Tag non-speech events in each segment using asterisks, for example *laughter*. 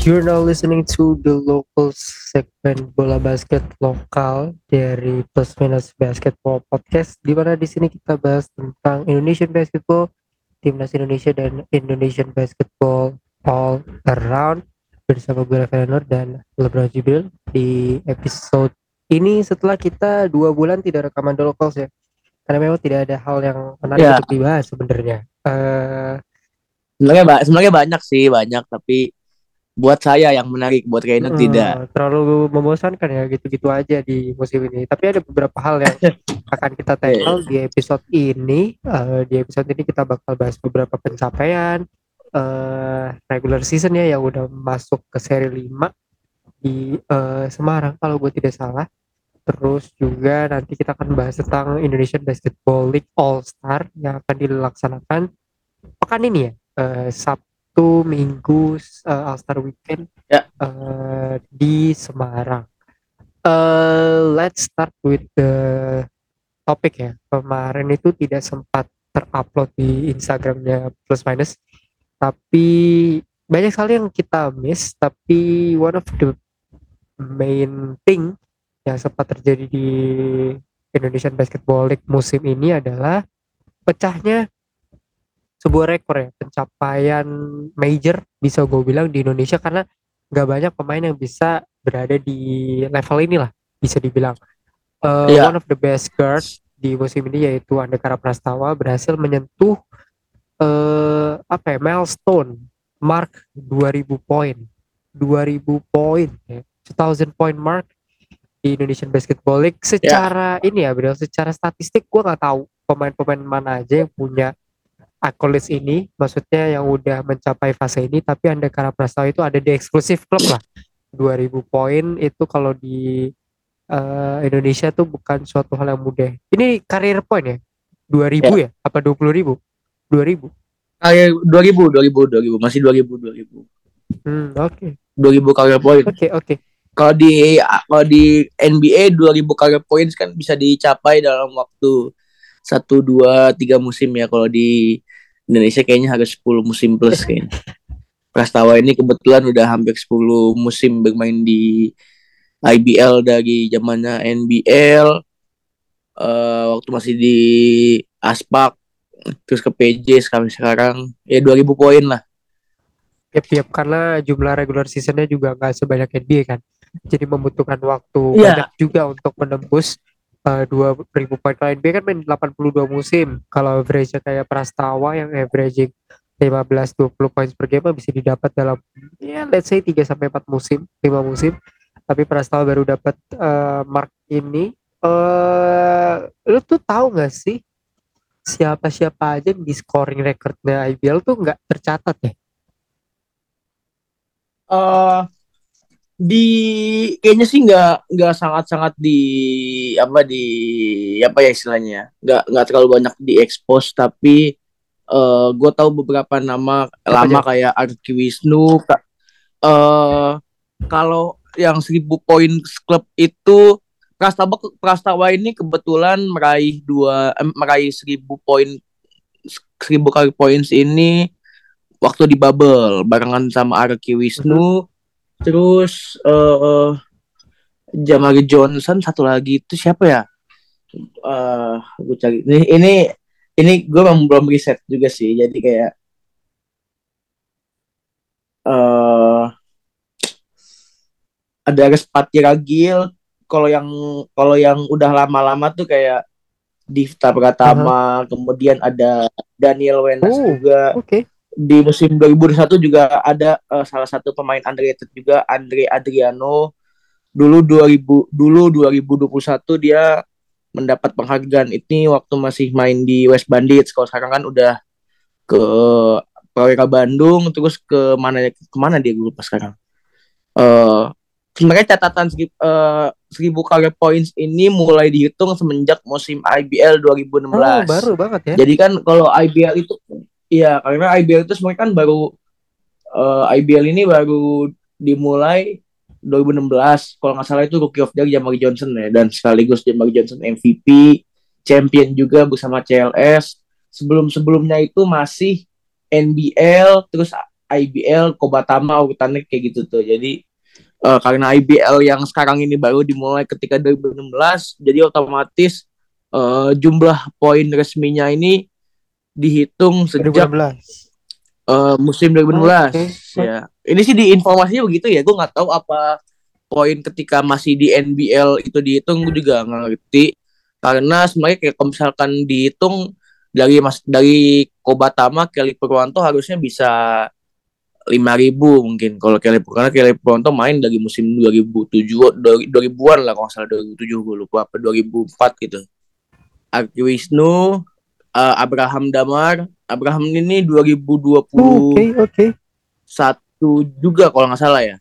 You're now listening to the local segment bola basket lokal dari Plus Minus Basketball Podcast di mana di sini kita bahas tentang Indonesian basketball, timnas Indonesia dan Indonesian basketball all around. Bersama gue Rafael dan Lebron Jibril di episode ini setelah kita dua bulan tidak rekaman The Locals ya. Karena memang tidak ada hal yang menarik Ya. untuk dibahas sebenarnya. Eh, sebenarnya ba- sebenarnya banyak sih banyak tapi buat saya yang menarik buat Reina eh, tidak. terlalu membosankan ya gitu-gitu aja di musim ini. Tapi ada beberapa hal yang *laughs* akan kita tackle di episode ini. Eh, di episode ini kita bakal bahas beberapa pencapaian. Eh regular season ya yang udah masuk ke seri 5 di eh, Semarang kalau gue tidak salah. Terus juga nanti kita akan bahas tentang Indonesian Basketball League All Star yang akan dilaksanakan pekan ini ya eh, Sabtu Minggu eh, All Star Weekend Ya. eh, di Semarang. Eh, let's start with the topik ya. Kemarin itu tidak sempat terupload di Instagramnya Plus Minus, tapi banyak sekali yang kita miss. Tapi one of the main thing yang sempat terjadi di Indonesian Basketball League musim ini adalah pecahnya sebuah rekor ya pencapaian major bisa gue bilang di Indonesia karena nggak banyak pemain yang bisa berada di level inilah bisa dibilang. Eh, Iya. one of the best guards di musim ini yaitu Andekara Prastawa berhasil menyentuh eh apa ya milestone mark 2000 poin. 2000 poin ya. 2000 point mark di Indonesian Basketball League. Secara ini ya Bro secara statistik gue nggak tahu pemain-pemain mana aja yang punya accolades ini maksudnya yang udah mencapai fase ini tapi Andekara Prastawa itu ada di eksklusif klub lah. 2000 poin itu kalau di eh, Indonesia tuh bukan suatu hal yang mudah. Ini karir poin ya? 2000 ya, apa 20 ribu? 2000 kayak 2000 2000 2000 masih 2000 2000 hmm oke. 2000 career point. Oke oke. Kalau di kalau di NBA 2000 career points kan bisa dicapai dalam waktu satu dua tiga musim ya kalau di Indonesia kayaknya harus 10 musim plus kayaknya Prastawa ini kebetulan udah hampir 10 musim bermain di IBL dari zamannya NBL eh, waktu masih di Aspak terus ke PJ sekarang sekarang ya 2000 poin lah Yep, yep, karena jumlah regular seasonnya juga nggak sebanyak NBA kan. Jadi membutuhkan waktu Iya. banyak juga untuk menembus uh, 2000 poin. Kalau NBA kan main 82 musim. Kalau average kayak Prastawa yang averaging 15-20 poin per game bisa didapat dalam ya let's say 3 sampai 4 musim, 5 musim. Tapi Prastawa baru dapat uh, mark ini. Eh lu tuh tahu nggak sih siapa-siapa aja di scoring recordnya IBL tuh nggak tercatat ya? eh di kayaknya sih nggak nggak sangat sangat di apa di apa ya istilahnya nggak nggak terlalu banyak diekspos tapi eh gue tahu beberapa nama lama kayak Arki Wisnu Ka- eh kalau yang 1000 poin klub itu Prastawa Prastawa ini kebetulan meraih dua eh, meraih 1000 poin 1000 kali points ini waktu di bubble barengan sama Arki Wisnu terus eh eh, Jamari Johnson satu lagi itu siapa ya eh gue cari ini ini ini gue belum riset juga sih jadi kayak eh ada Respati Ragil kalau yang kalau yang udah lama-lama tuh kayak Divta Pratama kemudian ada Daniel Wenas Oh. juga Oke. Di musim 2001 juga ada eh, salah satu pemain underrated juga Andre Adriano. Dulu 2000 dulu 2021 dia mendapat penghargaan ini waktu masih main di West Bandits. Kalau sekarang kan udah ke Prawira Bandung terus ke mana ke mana dia gue lupa sekarang? Eh sebenarnya catatan eh, seribu career points ini mulai dihitung semenjak musim IBL 2016 Oh, baru banget ya. jadi kan kalau IBL itu iya karena IBL itu sebenarnya kan baru eh, IBL ini baru dimulai 2016 kalau nggak salah itu rookie of the year Jamari Johnson ya. Dan sekaligus Jamari Johnson MVP champion juga bersama CLS sebelum sebelumnya itu masih NBL terus IBL Kobatama urutannya kayak gitu tuh. Jadi uh, karena IBL yang sekarang ini baru dimulai ketika 2016 jadi otomatis uh, jumlah poin resminya ini dihitung sejak 2016. Uh, musim 2016 oh, okay. ya ini sih di informasinya begitu ya gue nggak tahu apa poin ketika masih di NBL itu dihitung gue juga nggak ngerti karena sebenarnya kayak kalau misalkan dihitung dari mas dari Kobatama Kelly Purwanto harusnya bisa lima ribu mungkin kalau Kelly karena Kelly Purwanto main dari musim 2007 2000-an lah kalau salah 2007 gue lupa apa 2004 gitu Aki Wisnu uh, Abraham Damar. Abraham ini 2020 Oke okay, oke okay. satu juga kalau nggak salah ya.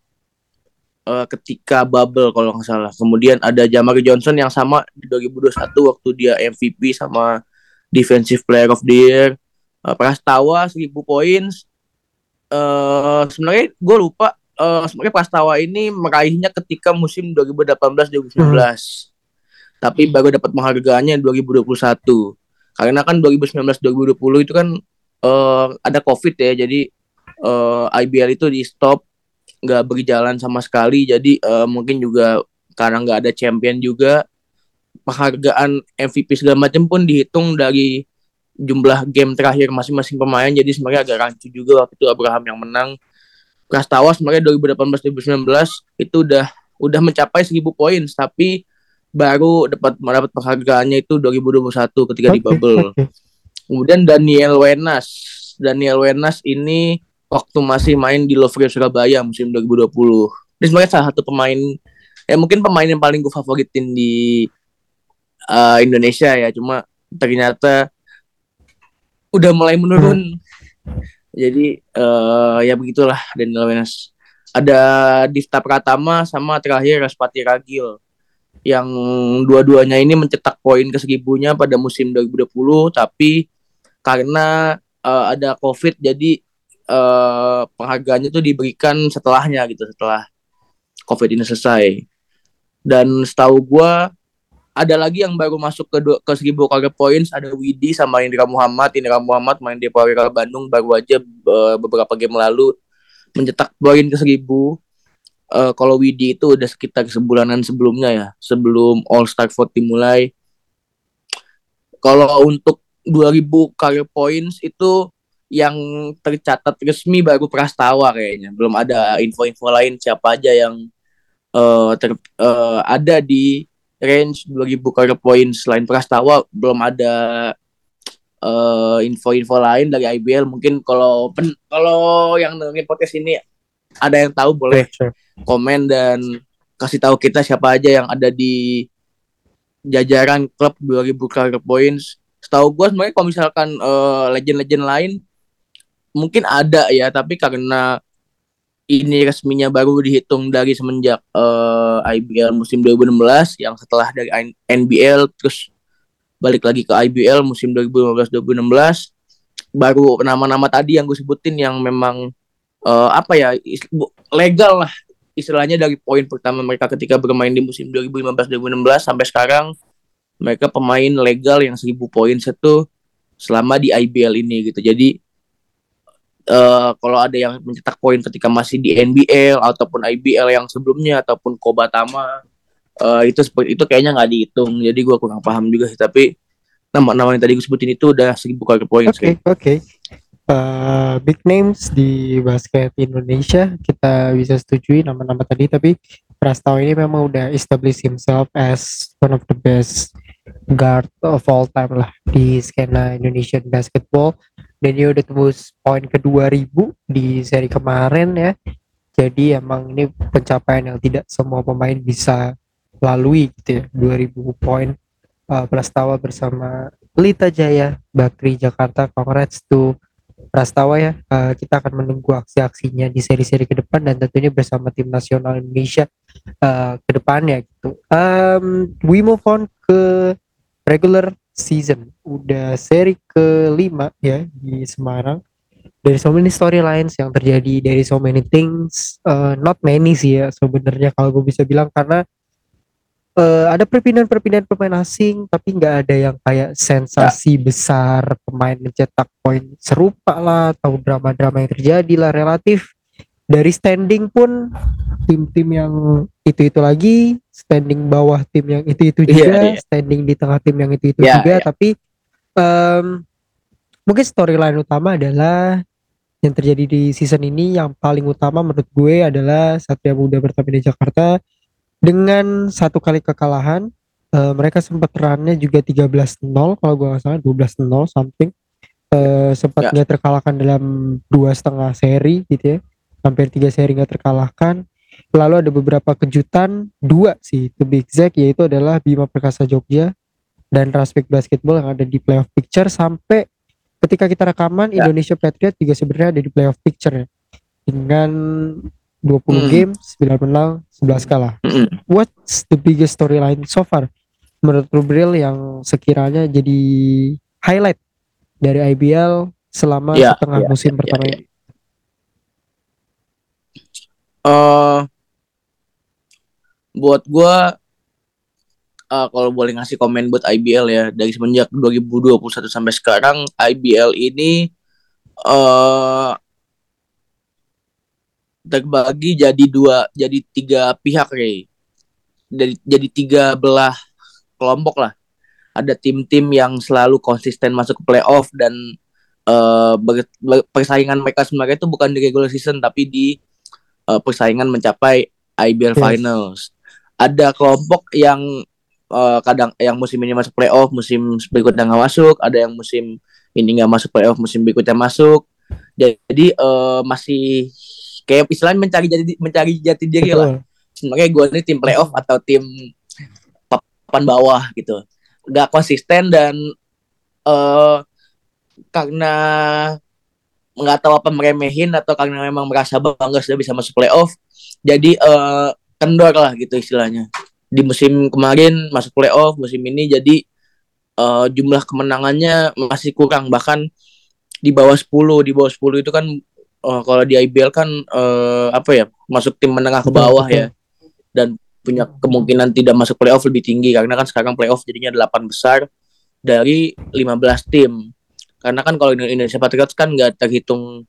Uh, ketika bubble kalau nggak salah. Kemudian ada Jamar Johnson yang sama di 2021 waktu dia MVP sama Defensive Player of the Year. Uh, Prastawa 1000 points uh, sebenarnya gue lupa uh, sebenarnya Prastawa ini meraihnya ketika musim 2018-2019 hmm. tapi baru dapat penghargaannya 2021 karena kan 2019-2020 itu kan uh, ada covid ya jadi uh, IBL itu di stop nggak berjalan sama sekali. Jadi uh, mungkin juga karena nggak ada champion juga penghargaan MVP segala macam pun dihitung dari jumlah game terakhir masing-masing pemain. Jadi sebenarnya agak rancu juga waktu itu Abraham yang menang. Prastawa sebenarnya 2018 2019 itu udah udah mencapai 1000 poin. Tapi baru dapat mendapat penghargaannya itu 2021 ketika okay, di bubble. Okay. Kemudian Daniel Wenas. Daniel Wenas ini waktu masih main di Lovre Surabaya musim 2020. Ini sebenarnya salah satu pemain ya mungkin pemain yang paling gue favoritin di uh, Indonesia ya. Cuma ternyata udah mulai menurun. Jadi uh, ya begitulah Daniel Wenas. Ada Difta Pratama sama terakhir Raspati Ragil yang dua-duanya ini mencetak poin ke seribunya pada musim 2020 tapi karena uh, ada covid jadi uh, penghargaannya itu diberikan setelahnya gitu setelah covid ini selesai. Dan setahu gue ada lagi yang baru masuk ke ke seribu career points ada Widi sama Indra Muhammad. Indra Muhammad main di Prawira Bandung baru aja uh, beberapa game lalu mencetak poin ke seribu uh, kalau Widi itu udah sekitar sebulanan sebelumnya ya sebelum All Star Vote dimulai. Kalau untuk 2000 career points itu yang tercatat resmi baru Prastawa kayaknya. Belum ada info-info lain siapa aja yang uh, ter, uh, ada di range 2000 career points. Selain Prastawa belum ada uh, info-info lain dari IBL mungkin kalau kalau yang dengerin podcast ini ada yang tahu boleh sure. komen dan kasih tahu kita siapa aja yang ada di jajaran klub 2000 career points setahu gue sebenarnya kalau misalkan uh, legend-legend lain mungkin ada ya tapi karena ini resminya baru dihitung dari semenjak uh, eh, IBL musim 2016 yang setelah dari NBL terus balik lagi ke IBL musim 2015-2016 baru nama-nama tadi yang gue sebutin yang memang uh, apa ya legal lah istilahnya dari poin pertama mereka ketika bermain di musim 2015-2016 sampai sekarang. Mereka pemain legal yang 1000 poin itu selama di IBL ini gitu. Jadi uh, kalau ada yang mencetak poin ketika masih di NBL ataupun IBL yang sebelumnya ataupun Kobatama uh, itu seperti itu kayaknya nggak dihitung. Jadi gue kurang paham juga sih. Tapi nama-nama yang tadi gue sebutin itu udah seribu kali poin oke okay, oke. okay. Uh, big names di basket Indonesia kita bisa setujui nama-nama tadi tapi Prastawa ini memang udah establish himself as one of the best guard of all time lah di skena Indonesian basketball. Dan dia udah tembus poin ke 2000 di seri kemarin ya. Jadi emang ini pencapaian yang tidak semua pemain bisa lalui gitu ya. 2000 poin uh, Prastawa bersama Lita Jaya Bakri Jakarta. Congrats to Prastawa ya. Uh, kita akan menunggu aksi-aksinya di seri-seri ke depan dan tentunya bersama tim nasional Indonesia uh, ke depannya gitu. Um, we move on ke regular season. Udah seri kelima ya di Semarang. Dari so many storylines yang terjadi dari so many things uh, not many sih ya sebenarnya kalau gue bisa bilang karena uh, ada perpindahan-perpindahan pemain asing tapi nggak ada yang kayak sensasi ya. besar pemain mencetak poin serupa lah atau drama-drama yang terjadi lah relatif dari standing pun tim-tim yang itu-itu lagi standing bawah tim yang itu-itu iya, juga yeah, yeah. standing di tengah tim yang itu-itu yeah, juga yeah. tapi um, mungkin storyline utama adalah yang terjadi di season ini yang paling utama menurut gue adalah Satria Muda di Jakarta dengan satu kali kekalahan uh, mereka sempat runnya juga 13-0 kalau gue nggak salah 12-0 something uh, sempat ya. nggak yeah. terkalahkan dalam dua setengah seri gitu ya hampir tiga seri nggak terkalahkan lalu ada beberapa kejutan dua sih to be exact yaitu adalah Bima Perkasa Jogja dan Raspik Basketball yang ada di playoff picture sampai ketika kita rekaman ya. Indonesia Patriot juga sebenarnya ada di playoff picture ya dengan 20 mm. game, 9 menang, 11 kalah. Mm. What's the biggest storyline so far menurut Rubril yang sekiranya jadi highlight dari IBL selama yeah, setengah yeah, musim yeah, pertama yeah, ini? Uh, buat gue uh, kalau boleh ngasih komen buat IBL ya dari semenjak 2021 sampai sekarang IBL ini uh, terbagi jadi dua jadi tiga pihak Ray. Dari jadi tiga belah kelompok lah. Ada tim-tim yang selalu konsisten masuk ke playoff dan uh, persaingan mereka sebenarnya itu bukan di regular season tapi di uh, persaingan mencapai IBL yes. Finals. Ada kelompok yang uh, kadang yang musim ini masuk playoff, musim berikutnya nggak masuk. Ada yang musim ini nggak masuk playoff, musim berikutnya masuk. Jadi uh, masih kayak istilahnya mencari jati mencari jati diri Betul. lah sebenarnya gue ini tim playoff atau tim papan bawah gitu. Gak konsisten dan uh, karena nggak tahu apa meremehin atau karena memang merasa bangga sudah bisa masuk playoff jadi uh, kendor lah gitu istilahnya. Di musim kemarin masuk playoff musim ini jadi uh, jumlah kemenangannya masih kurang. Bahkan di bawah 10 di bawah 10 itu kan uh, kalau di IBL kan uh, apa ya masuk tim menengah ke bawah ya. Dan punya kemungkinan tidak masuk playoff lebih tinggi. Karena kan sekarang playoff jadinya 8 besar dari 15 tim. Karena kan kalau Indonesia Patriots kan nggak terhitung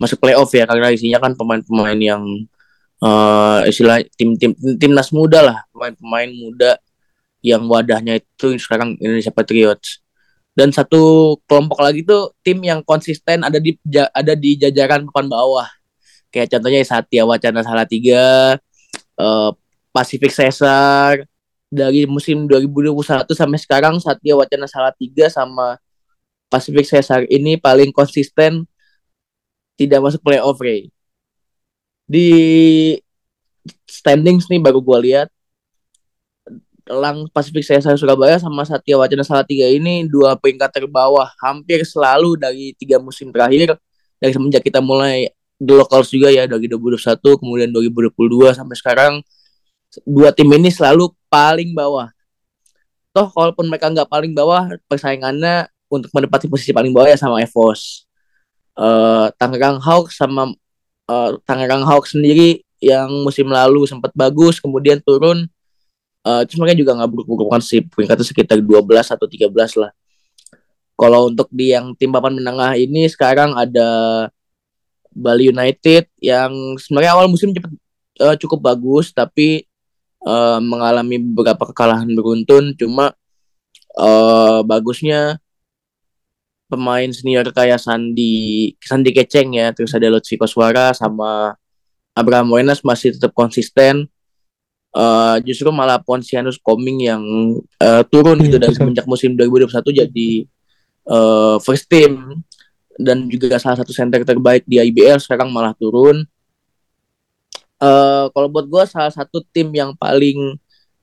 masuk playoff ya. Karena isinya kan pemain-pemain yang uh, istilah tim-tim timnas muda lah. Pemain-pemain muda yang wadahnya itu sekarang Indonesia Patriots dan satu kelompok lagi tuh tim yang konsisten ada di ada di jajaran papan bawah kayak contohnya Satya Wacana Salatiga uh, Pacific Caesar dari musim 2021 sampai sekarang Satya Wacana Salatiga sama Pacific Caesar ini paling konsisten tidak masuk playoff Ray. Di standings nih baru gue lihat Elang Pasifik Caesar Surabaya sama Satya Wacana Salatiga ini dua peringkat terbawah. Hampir selalu dari tiga musim terakhir dari semenjak kita mulai the locals juga ya dari 2021 kemudian 2022 sampai sekarang dua tim ini selalu paling bawah. Toh kalaupun mereka nggak paling bawah persaingannya untuk menempati posisi paling bawah ya sama Evos. Uh, Tangerang Hawks sama uh, Tangerang Hawks sendiri yang musim lalu sempat bagus kemudian turun uh, terus mereka juga nggak buruk-buruk kan sih. Peringkatnya sekitar 12 atau 13 lah. Kalau untuk di yang tim papan menengah ini sekarang ada Bali United yang sebenarnya awal musim cepet, uh, cukup bagus tapi uh, mengalami beberapa kekalahan beruntun. Cuma uh, bagusnya pemain senior kayak Sandi Sandi Keceng ya. Terus ada Lutfi Koswara sama Abraham Wenas masih tetap konsisten uh, justru malah Pontianus Coming yang uh, turun gitu dari semenjak musim 2021 jadi uh, first team dan juga salah satu center terbaik di IBL sekarang malah turun. Uh, kalau buat gue salah satu tim yang paling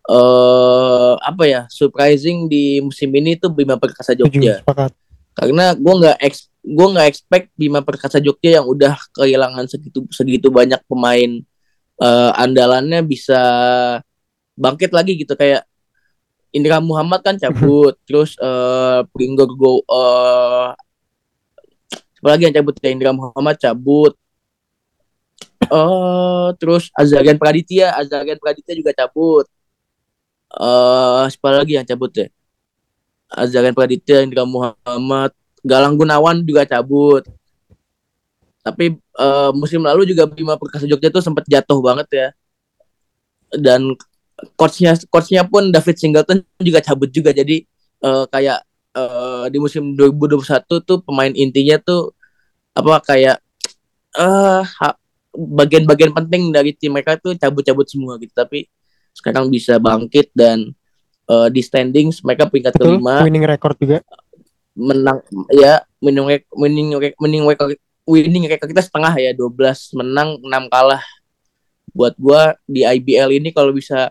uh, apa ya surprising di musim ini tuh Bima Perkasa Jogja. Karena gue nggak gue nggak expect Bima Perkasa Jogja yang udah kehilangan segitu segitu banyak pemain uh, andalannya bisa bangkit lagi gitu kayak Indra Muhammad kan cabut *laughs* terus uh, Pringgo Go uh, siapa lagi yang cabut ya Indra Muhammad cabut uh, terus Azarian Praditya Azarian Praditya juga cabut eh siapa lagi yang cabut ya? Azarian Praditya, Indra Muhammad, Galang Gunawan juga cabut. Tapi eh, musim lalu juga Bima Perkasa Jogja tuh sempat jatuh banget ya. Dan coachnya coachnya pun David Singleton juga cabut juga. Jadi eh, kayak eh, di musim 2021 tuh pemain intinya tuh apa kayak eh ha- bagian-bagian penting dari tim mereka tuh cabut-cabut semua gitu. Tapi sekarang bisa bangkit dan eh, di standings mereka peringkat Betul, kelima winning record juga. menang ya winning winning winning record winning record kita setengah ya 12 menang 6 kalah. Buat gua di IBL ini kalau bisa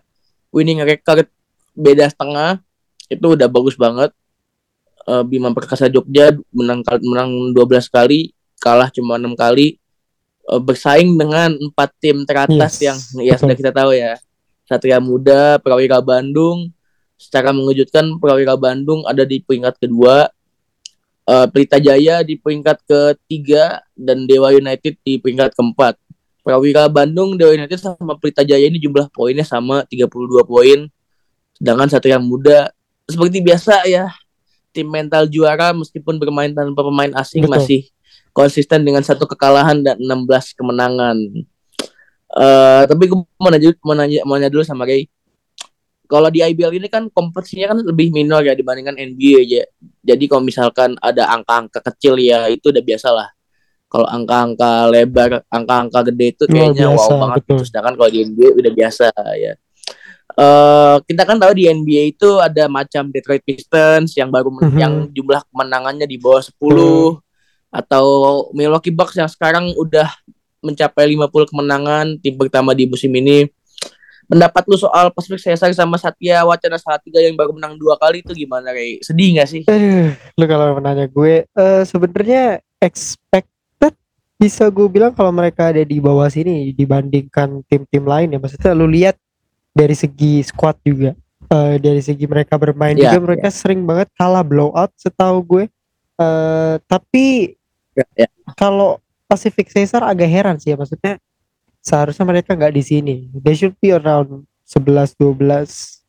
winning record beda setengah itu udah bagus banget. Eh, Bima Perkasa Jogja menang menang 12 kali kalah cuma enam kali. Eh, bersaing dengan empat tim teratas Yes, yang ya sudah kita tahu ya. Satria Muda Prawira Bandung. Secara mengejutkan Prawira Bandung ada di peringkat kedua Eh, Pelita Jaya di peringkat ketiga dan Dewa United di peringkat keempat. Prawira Bandung, Dewa United sama Pelita Jaya ini jumlah poinnya sama 32 poin. Sedangkan Satria Muda seperti biasa ya tim mental juara meskipun bermain tanpa pemain asing Betul. masih konsisten dengan satu kekalahan dan 16 kemenangan. Eh tapi gue mau nanya, mau nanya, mau nanya dulu sama Ray. Kalau di IBL ini kan kompetisinya kan lebih minor ya dibandingkan NBA aja. Jadi kalau misalkan ada angka-angka kecil ya itu udah biasa lah. Kalau angka-angka lebar, angka-angka gede itu kayaknya biasa, wow banget. betul. gitu. Sedangkan kalau di NBA udah biasa ya. Eh kita kan tahu di NBA itu ada macam Detroit Pistons yang baru men- Mhm. yang jumlah kemenangannya di bawah 10 atau Milwaukee Bucks yang sekarang udah mencapai 50 kemenangan tim pertama di musim ini. Pendapat lu soal Pacific Caesar sama Satya Wacana Salatiga yang baru menang dua kali itu gimana, Rey? Sedih gak sih? Aduh, lu kalau menanya gue, eh sebenarnya expected bisa gue bilang kalau mereka ada di bawah sini dibandingkan tim-tim lain ya. Maksudnya lu lihat dari segi squad juga, eh dari segi mereka bermain Iya, juga mereka sering banget kalah blowout setahu gue. Eh tapi Ya, ya. kalau Pacific Caesar agak heran sih ya maksudnya seharusnya mereka nggak di sini. They should be around 11 12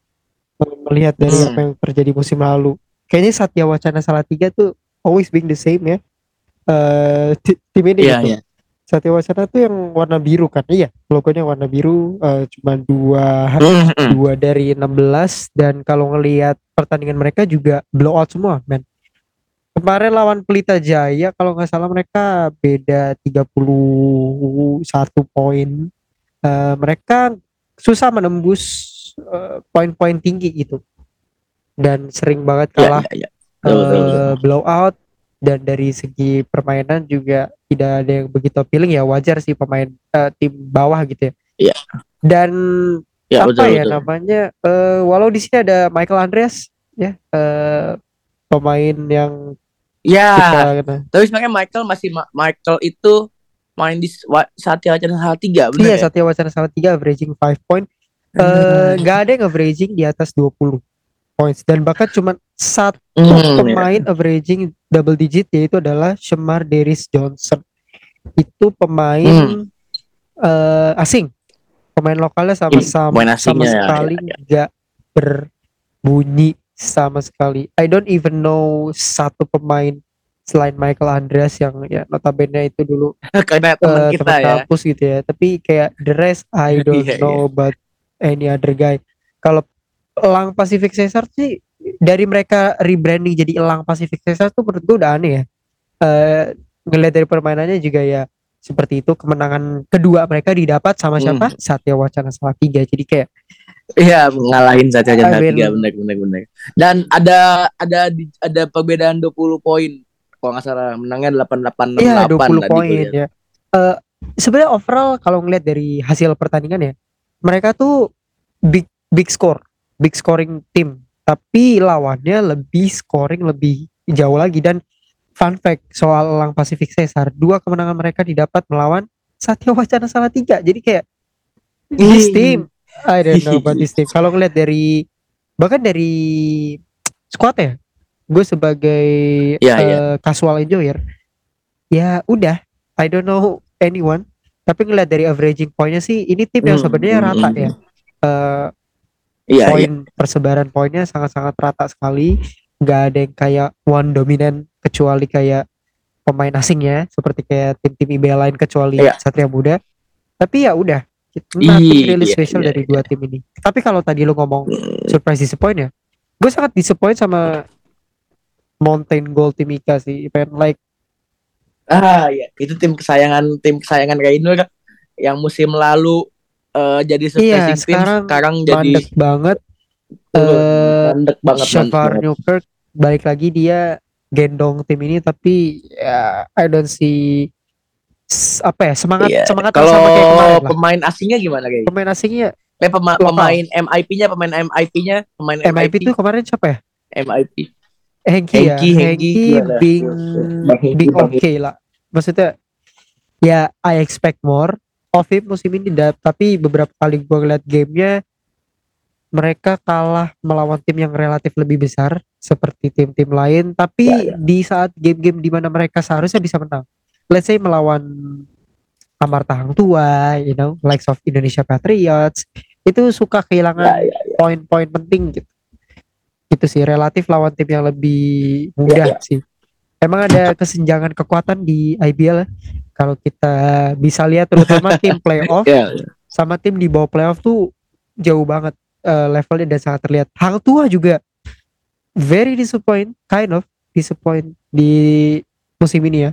melihat dari Hmm. apa yang terjadi musim lalu. Kayaknya Satya Wacana Salatiga tuh always being the same ya. Eh ti- tim ini Iya, gitu. iya. Satya Wacana tuh yang warna biru kan. Iya, logonya warna biru eh, cuma dua Hmm, dua dari 16 dan kalau ngelihat pertandingan mereka juga blowout semua, men. Kemarin lawan Pelita Jaya kalau nggak salah mereka beda 31 poin. Eh, mereka susah menembus eh, poin-poin tinggi gitu. Dan sering banget Iya, kalah. Betul, betul, betul. eh, blowout dan dari segi permainan juga tidak ada yang begitu appealing ya wajar sih pemain eh, tim bawah gitu ya. Iya. Dan Ya, apa betul, ya betul. namanya eh, walau di sini ada Michael Andreas ya eh, pemain yang Ya, kita tapi sebenarnya Michael masih Ma- Michael itu main di Satya Wacana Salatiga, benar iya ya? Satya Wacana Salatiga averaging 5 point. *laughs* Eh nggak ada yang averaging di atas 20 points. Dan bahkan cuma satu Hmm, ya. pemain averaging double digit yaitu adalah Shemar Deris Johnson. Itu pemain Hmm. eh, asing. Pemain lokalnya sama Im- sama, sama asingnya, ya, sekali ya, nggak berbunyi sama sekali. I don't even know satu pemain selain Michael Andreas yang ya notabene itu dulu *laughs* Karena teman eh, kita ya. kampus gitu ya. Tapi kayak the rest I *laughs* don't Iya, know about any other guy. Kalau Elang Pacific Caesar sih dari mereka rebranding jadi Elang Pacific Caesar tuh menurut gue udah aneh ya. Eh ngelihat dari permainannya juga ya seperti itu. Kemenangan kedua mereka didapat sama Hmm. siapa? Satya Wacana Salatiga. Jadi kayak Iya, ngalahin Satya Wacana mean- Salatiga benar benar benar. Dan ada ada ada perbedaan 20 poin. Kalau nggak salah menangnya 88 Iya 68 20 tadi poin gue lihat. ya. Eh sebenarnya overall kalau ngelihat dari hasil pertandingan ya, mereka tuh big big score, big scoring tim. Tapi lawannya lebih scoring lebih jauh lagi dan fun fact soal Elang Pacific Caesar, dua kemenangan mereka didapat melawan Satya Wacana Salatiga. Jadi kayak this team I don't know about this team. *laughs* Kalau ngelihat dari bahkan dari squad ya, gue sebagai Iya, eh, iya. casual enjoyer, ya udah, I don't know anyone. Tapi ngelihat dari averaging pointnya sih, ini tim yang Hmm, sebenarnya hmm, rata hmm. ya. Eh, Iya, iya. poin persebaran poinnya sangat-sangat rata sekali nggak ada yang kayak one dominant kecuali kayak pemain asingnya seperti kayak tim-tim IBL lain kecuali Iya. Satria Muda tapi ya udah nothing Iya, really iya, special iya, dari dua tim ini tapi kalau tadi lu ngomong Hmm, surprise disappoint ya gue sangat disappoint sama Mountain Gold tim Ika sih event like Ah iya, itu tim kesayangan tim kesayangan Rainur yang musim lalu eh, jadi Iya, surprising tim sekarang sekarang jadi mandek banget eh, mandek banget. Banget. Newkirk balik lagi dia gendong tim ini tapi ya I don't see apa ya semangat Iya. semangat Kalau sama kayak kemarin lah. pemain asingnya gimana kayak? Pemain asingnya Eh, pema- Lokal. pemain MIP-nya, pemain MIP-nya, pemain MIP itu kemarin siapa ya? MIP. Hengki ya, Hengki? Bing, Bing oke lah. Maksudnya ya I expect more of him musim ini tapi beberapa kali gue ngeliat gamenya mereka kalah melawan tim yang relatif lebih besar seperti tim-tim lain tapi Ya, ya. di saat game-game di mana mereka seharusnya bisa menang let's say melawan Amarta Hang Tua you know likes of Indonesia Patriots itu suka kehilangan Ya, ya, poin-poin penting gitu. Itu sih relatif lawan tim yang lebih mudah Ya, sih. Emang ada kesenjangan kekuatan di IBL ya. kalau kita bisa lihat terutama *laughs* tim playoff ya. sama tim di bawah playoff tuh jauh banget eh, levelnya dan sangat terlihat. Hang Tua juga very disappoint kind of disappoint di musim ini ya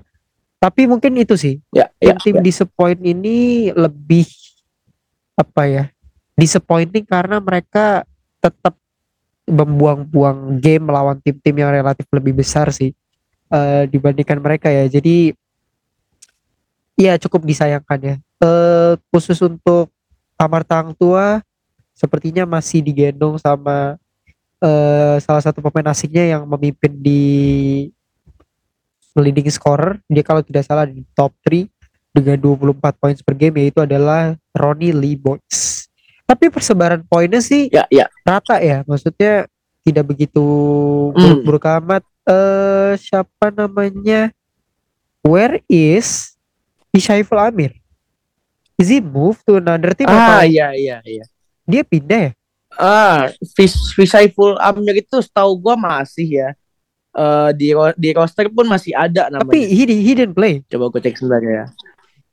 tapi mungkin itu sih. Ya, ya, tim-tim disappoint ini lebih apa ya disappointing karena mereka tetap membuang-buang game melawan tim-tim yang relatif lebih besar sih eh, dibandingkan mereka ya. Jadi ya cukup disayangkan ya. Eh khusus untuk Amar Tang Tua sepertinya masih digendong sama eh salah satu pemain asingnya yang memimpin di leading scorer dia kalau tidak salah di top 3 dengan 24 poin per game yaitu adalah Ronnie Lee Boyce tapi persebaran poinnya sih ya, ya. rata ya maksudnya tidak begitu Hmm. buruk amat eh siapa namanya where is Ishaiful Amir is he move to another team Ah, iya, iya, iya. dia pindah ya Ah, Visaiful Amir itu setahu gua masih ya. Eh di di roster pun masih ada namanya. tapi he, he didn't play Coba gue cek sebentar ya.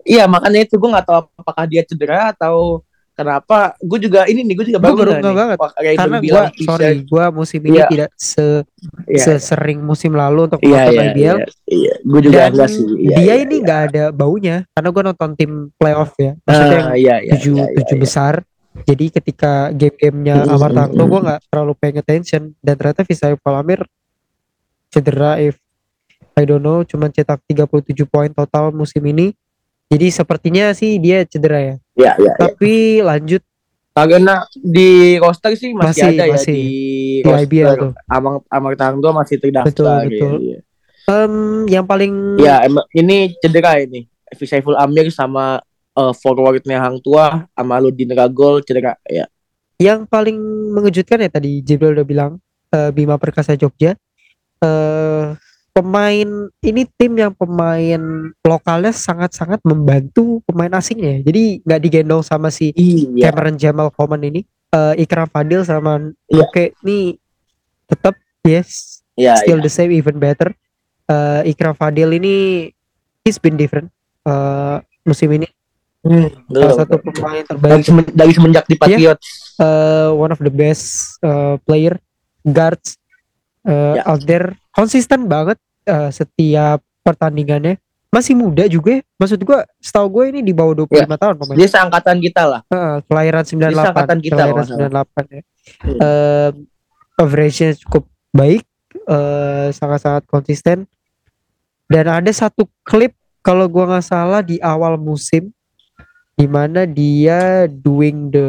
Iya, makanya itu gue nggak tahu apakah dia cedera atau kenapa. Gue juga ini nih, gue juga baru nggak nih. banget. Karena gua sorry gua musim ini Iya. tidak se Iya, sesering musim lalu untuk iya, menonton iya, IBL iya, iya. Gue juga dan enggak sih. Iya, dia iya, ini iya. nggak ada baunya karena gua nonton tim playoff ya maksudnya yang Ah, iya, iya, tujuh iya, iya, tujuh iya. besar jadi ketika game-gamenya Amar Tangto mm. gue nggak terlalu paying attention dan ternyata Visay Palamir cedera if I don't know cuman cetak 37 poin total musim ini jadi sepertinya sih dia cedera ya Iya, iya, iya. tapi lanjut Karena di roster sih masih, Masih, ada ya masih. di, di IBL roster. tuh Amang Amang Tanggo masih terdaftar. Betul, iya, betul. iya. Em, yang paling Ya, ini cedera ini. Visaiful Amir sama eh, forwardnya Hang Tua sama Ludin Ragol cedera ya. yang paling mengejutkan ya tadi Jibril udah bilang eh, Bima Perkasa Jogja eh pemain ini tim yang pemain lokalnya sangat-sangat membantu pemain asingnya jadi nggak digendong sama si Iya. Cameron Jamal Coman ini eh Ikram Fadil sama Iya. Oke nih tetap yes Iya, still iya. the same even better Eh Ikram Fadil ini he's been different eh musim ini Hmm, salah betul. satu pemain dari, terbaik semen- dari semenjak di Patriots. uh, one of the best uh, player guards uh, Ya. out there konsisten banget uh, setiap pertandingannya masih muda juga ya. maksud gua setahu gue ini di bawah 25 tahun pemain Dia seangkatan kita lah. uh, kelahiran 98 angkatan kita, kelahiran kalau nggak 98 ya Hmm. um, average-nya cukup baik uh, sangat-sangat konsisten dan ada satu klip kalau gua nggak salah di awal musim di mana dia doing the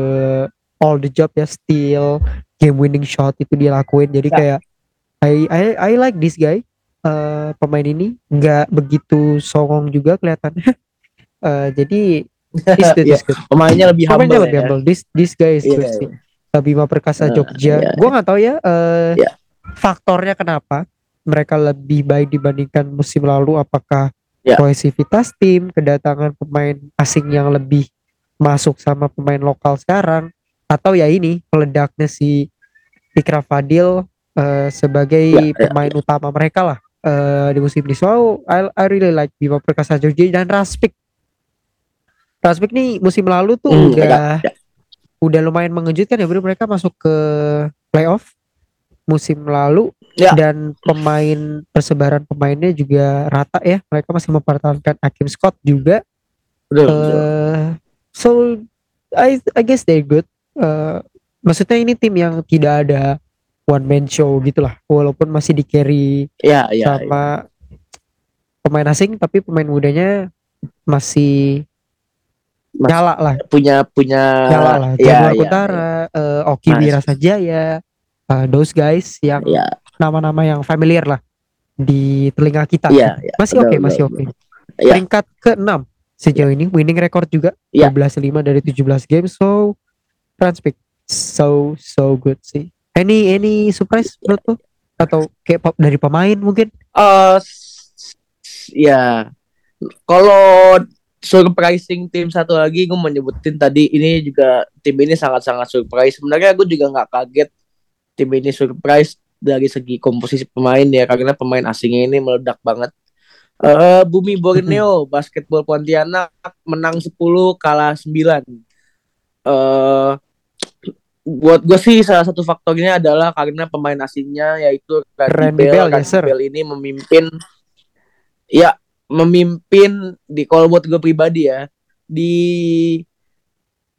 all the job ya steal game winning shot itu dia lakuin jadi Ya. kayak I I I like this guy Eh, pemain ini nggak begitu songong juga kelihatannya *laughs* Eh, jadi good, *laughs* Iya, good. Pemainnya lebih pemainnya humble. lebih ya. humble this this guy is good iya. sih Bima Perkasa Eh, Jogja iya. gua nggak tahu ya eh, Iya. faktornya kenapa mereka lebih baik dibandingkan musim lalu apakah Ya. kohesivitas tim kedatangan pemain asing yang lebih masuk sama pemain lokal sekarang atau ya ini meledaknya si Ikra Fadil uh, sebagai Ya, ya, pemain utama mereka lah uh, di musim ini. So I, I really like Bima Perkasa Jogja dan Raspik. Raspik nih musim lalu tuh Hmm, udah ya, ya. udah lumayan mengejutkan ya bro mereka masuk ke playoff musim lalu Ya. dan pemain persebaran pemainnya juga rata ya mereka masih mempertahankan Hakim Scott juga Betul, betul. Eh, so I I guess they're good. Eh, maksudnya ini tim yang tidak ada one man show gitulah, walaupun masih di carry Ya, ya. sama pemain asing, tapi pemain mudanya masih Mas- nyala lah, punya punya nyala lah. ya, Januar ya, Utara, eh, Oki Mas. Wira Sajaya, eh, those guys yang ya, nama-nama yang familiar lah di telinga kita. ya, ya. Masih oke, betul, masih oke. Ya. Peringkat ke-6 sejauh ini winning record juga Ya. 12-5 dari 17 games. So Transpic so so good sih. Any any surprise menurut lo? Atau kayak dari pemain mungkin? S- ya kalau surprising tim satu lagi gue menyebutin tadi ini juga tim ini sangat-sangat surprise sebenarnya gue juga nggak kaget tim ini surprise dari segi komposisi pemain ya karena pemain asingnya ini meledak banget eh Bumi Borneo *laughs* Basketball Pontianak menang 10 kalah 9 eh buat gue sih salah satu faktornya adalah karena pemain asingnya yaitu Randy Randy Bell, Bell, yes, ini memimpin ya memimpin di kalau buat gue pribadi ya di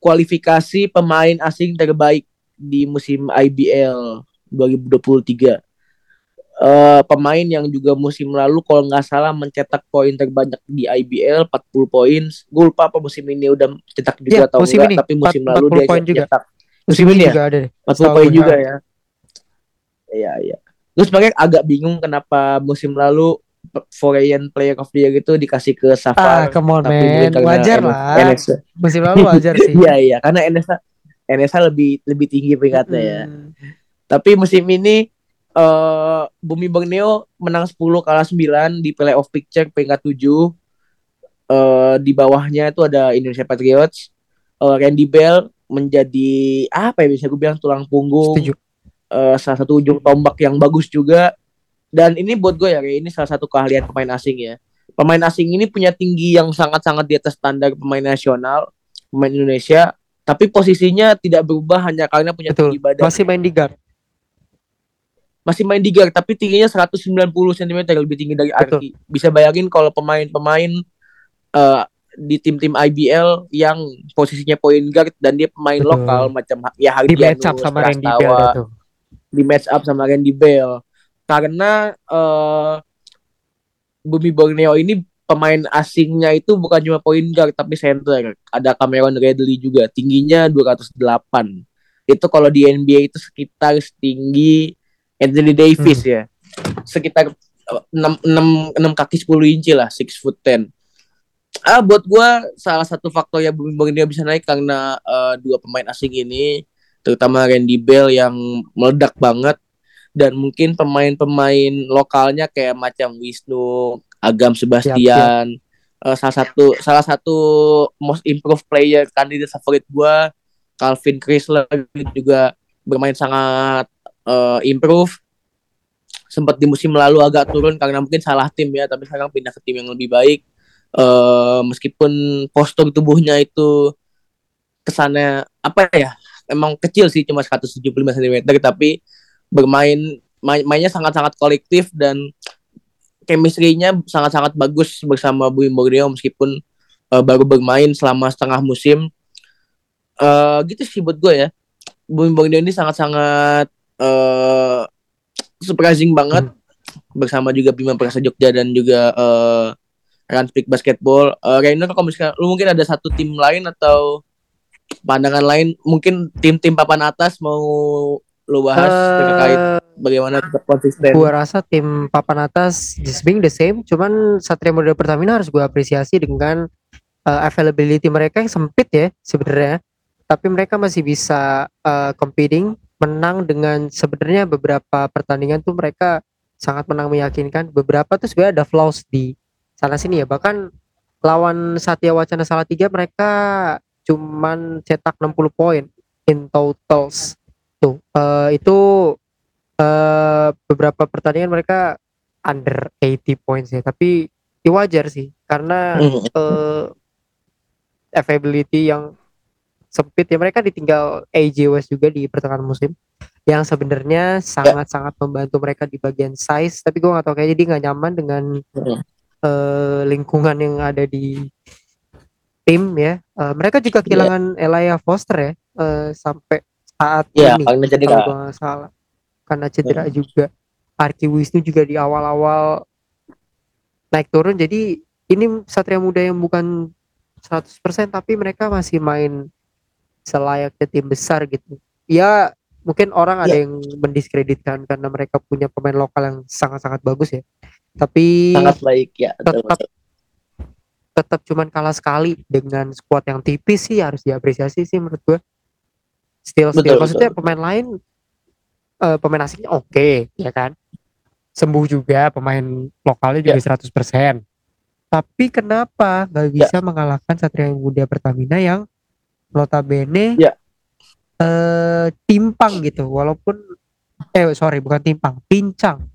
kualifikasi pemain asing terbaik di musim IBL 2023 Eh pemain yang juga musim lalu kalau nggak salah mencetak poin terbanyak di IBL 40 poin. Gue lupa apa musim ini udah cetak juga Iya, atau musim enggak, ini, tapi musim 40 lalu dia poin juga. Cetak Musim ini ini ya? juga ada deh. 40 Setahu poin gue, juga ah. ya. Iya, iya. Gue sebenarnya agak bingung kenapa musim lalu Foreign Player of the Year itu dikasih ke Ah, Safar. come on tapi man. Wajar lah. NS Musim lalu wajar *laughs* sih. Iya, iya, karena NSA NSA lebih lebih tinggi peringkatnya ya. Tapi musim ini eh Bumi Borneo menang 10 kalah 9 di playoff picture peringkat 7. Eh di bawahnya itu ada Indonesia Patriots. Eh Randy Bell menjadi apa ya bisa gue bilang tulang punggung. Setuju. Eh, salah satu ujung tombak yang bagus juga. Dan ini buat gue ya, ini salah satu keahlian pemain asing ya. Pemain asing ini punya tinggi yang sangat-sangat di atas standar pemain nasional, pemain Indonesia. Tapi posisinya tidak berubah hanya karena punya Betul. tinggi badan Masih main di guard. masih main di guard tapi tingginya 190 cm lebih tinggi dari Betul. Arki. Bisa bayangin kalau pemain-pemain eh, di tim-tim IBL yang posisinya point guard dan dia pemain Betul. lokal macam ya Di match up Hardianus, sama Randy Bell tuh. di match up sama Randy Bell. Karena eh Bumi Borneo ini pemain asingnya itu bukan cuma point guard tapi center. Ada Cameron Redley juga, tingginya 208. Itu kalau di NBA itu sekitar setinggi Anthony Davis Hmm. ya. Sekitar 6, 6, 6 kaki 10 inci lah, 6 foot 10. Ah, buat gua salah satu faktor yang Bumi Borneo bisa naik karena eh, dua pemain asing ini terutama Randy Bell yang meledak banget dan mungkin pemain-pemain lokalnya kayak macam Wisnu, Agam Sebastian, eh, salah satu salah satu most improved player kandidat favorit gua Calvin Chrysler juga bermain sangat eh, improve. Sempat di musim lalu agak turun karena mungkin salah tim ya, tapi sekarang pindah ke tim yang lebih baik. Eh, meskipun postur tubuhnya itu kesannya apa ya emang kecil sih cuma 175 cm tapi bermain main, mainnya sangat-sangat kolektif dan chemistry-nya sangat-sangat bagus bersama Bumi Borneo meskipun eh, baru bermain selama setengah musim. Eh gitu sih buat gue ya. Bumi Borneo ini sangat-sangat eh surprising banget bersama juga Bima Perkasa Jogja dan juga eh Ranspik Basketball. Eh Rainer kalau misalkan lu mungkin ada satu tim lain atau pandangan lain mungkin tim-tim papan atas mau lu bahas terkait Eh, bagaimana tetap konsisten. gua rasa tim papan atas just being the same cuman Satria Muda Pertamina harus gua apresiasi dengan uh, availability mereka yang sempit ya sebenarnya tapi mereka masih bisa uh, competing menang dengan sebenarnya beberapa pertandingan tuh mereka sangat menang meyakinkan beberapa tuh sebenarnya ada flaws di sana sini ya bahkan lawan Satya Wacana Salatiga mereka cuman cetak 60 poin in totals. Tuh eh, itu eh, beberapa pertandingan mereka under 80 points ya tapi ya wajar sih karena Hmm. eh, availability yang sempit ya mereka ditinggal AJ West juga di pertengahan musim yang sebenarnya sangat-sangat membantu mereka di bagian size tapi gue gak tahu kayaknya dia nggak nyaman dengan Hmm. eh, lingkungan yang ada di tim ya. Eh, mereka juga kehilangan Elia Foster ya eh, sampai saat Ya, ini. karena jadi kalau nggak salah. Karena cedera juga. Arki Wisnu juga di awal-awal naik turun. Jadi ini Satria Muda yang bukan 100% tapi mereka masih main selayaknya tim besar gitu. Ya mungkin orang ada Ya. yang mendiskreditkan karena mereka punya pemain lokal yang sangat-sangat bagus ya tapi sangat baik ya. betul, tetap betul. tetap cuman kalah sekali dengan skuad yang tipis sih harus diapresiasi sih menurut gue still still Betul, maksudnya pemain lain eh, pemain asingnya oke ya kan sembuh juga pemain lokalnya juga 100% tapi kenapa nggak bisa mengalahkan Satria Muda Pertamina yang notabene Ya. eh timpang gitu walaupun eh sorry bukan timpang pincang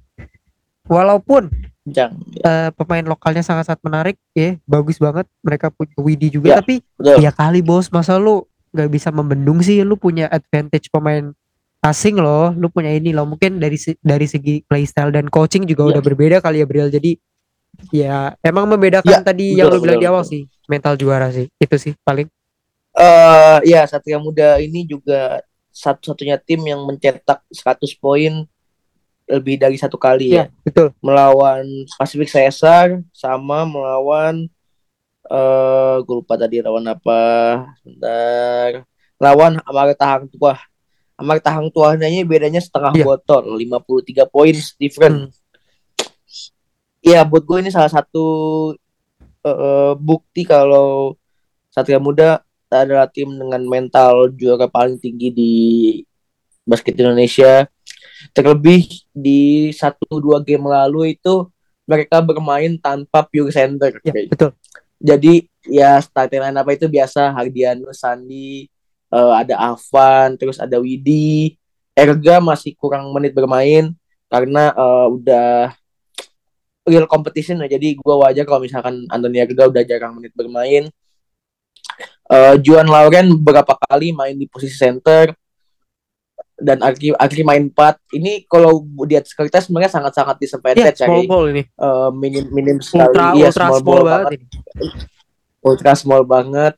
walaupun Jangan. eh, pemain lokalnya sangat-sangat menarik ya bagus banget mereka punya Widi juga Ya, tapi Betul. ya kali bos masa lu nggak bisa membendung sih lu punya advantage pemain asing loh lu punya ini loh mungkin dari dari segi playstyle dan coaching juga Ya. udah berbeda kali ya Bril jadi ya emang membedakan Ya, tadi yang lu betul, bilang di betul, awal betul. sih mental juara sih itu sih paling eh ya Satria Muda ini juga satu-satunya tim yang mencetak 100 poin lebih dari satu kali ya. ya betul Melawan Pacific Caesar sama melawan eh gue lupa tadi lawan apa. Bentar. Lawan Amarta Hang Tuah. Amarta Hang Tuahnya bedanya setengah Iya. botol, 53 poin different. Hmm. Iya, buat gue ini salah satu eh, bukti kalau Satria Muda adalah tim dengan mental juara paling tinggi di basket Indonesia. Terlebih di satu dua game lalu itu mereka bermain tanpa pure center. ya Kayak. betul Jadi ya starting line apa itu biasa Hardianus, Sandi, eh, ada Avan, terus ada Widi. Erga masih kurang menit bermain karena eh, udah real competition ya. Jadi gua wajar kalau misalkan Anthony Erga udah jarang menit bermain. Eh, Juan Lauren beberapa kali main di posisi center dan Arki Arki main 4. Ini kalau di atas kertas sebenarnya sangat-sangat disadvantage small cari ball ini eh, minim minim sekali ultra Iya, ultra small small, ball banget ultra small banget.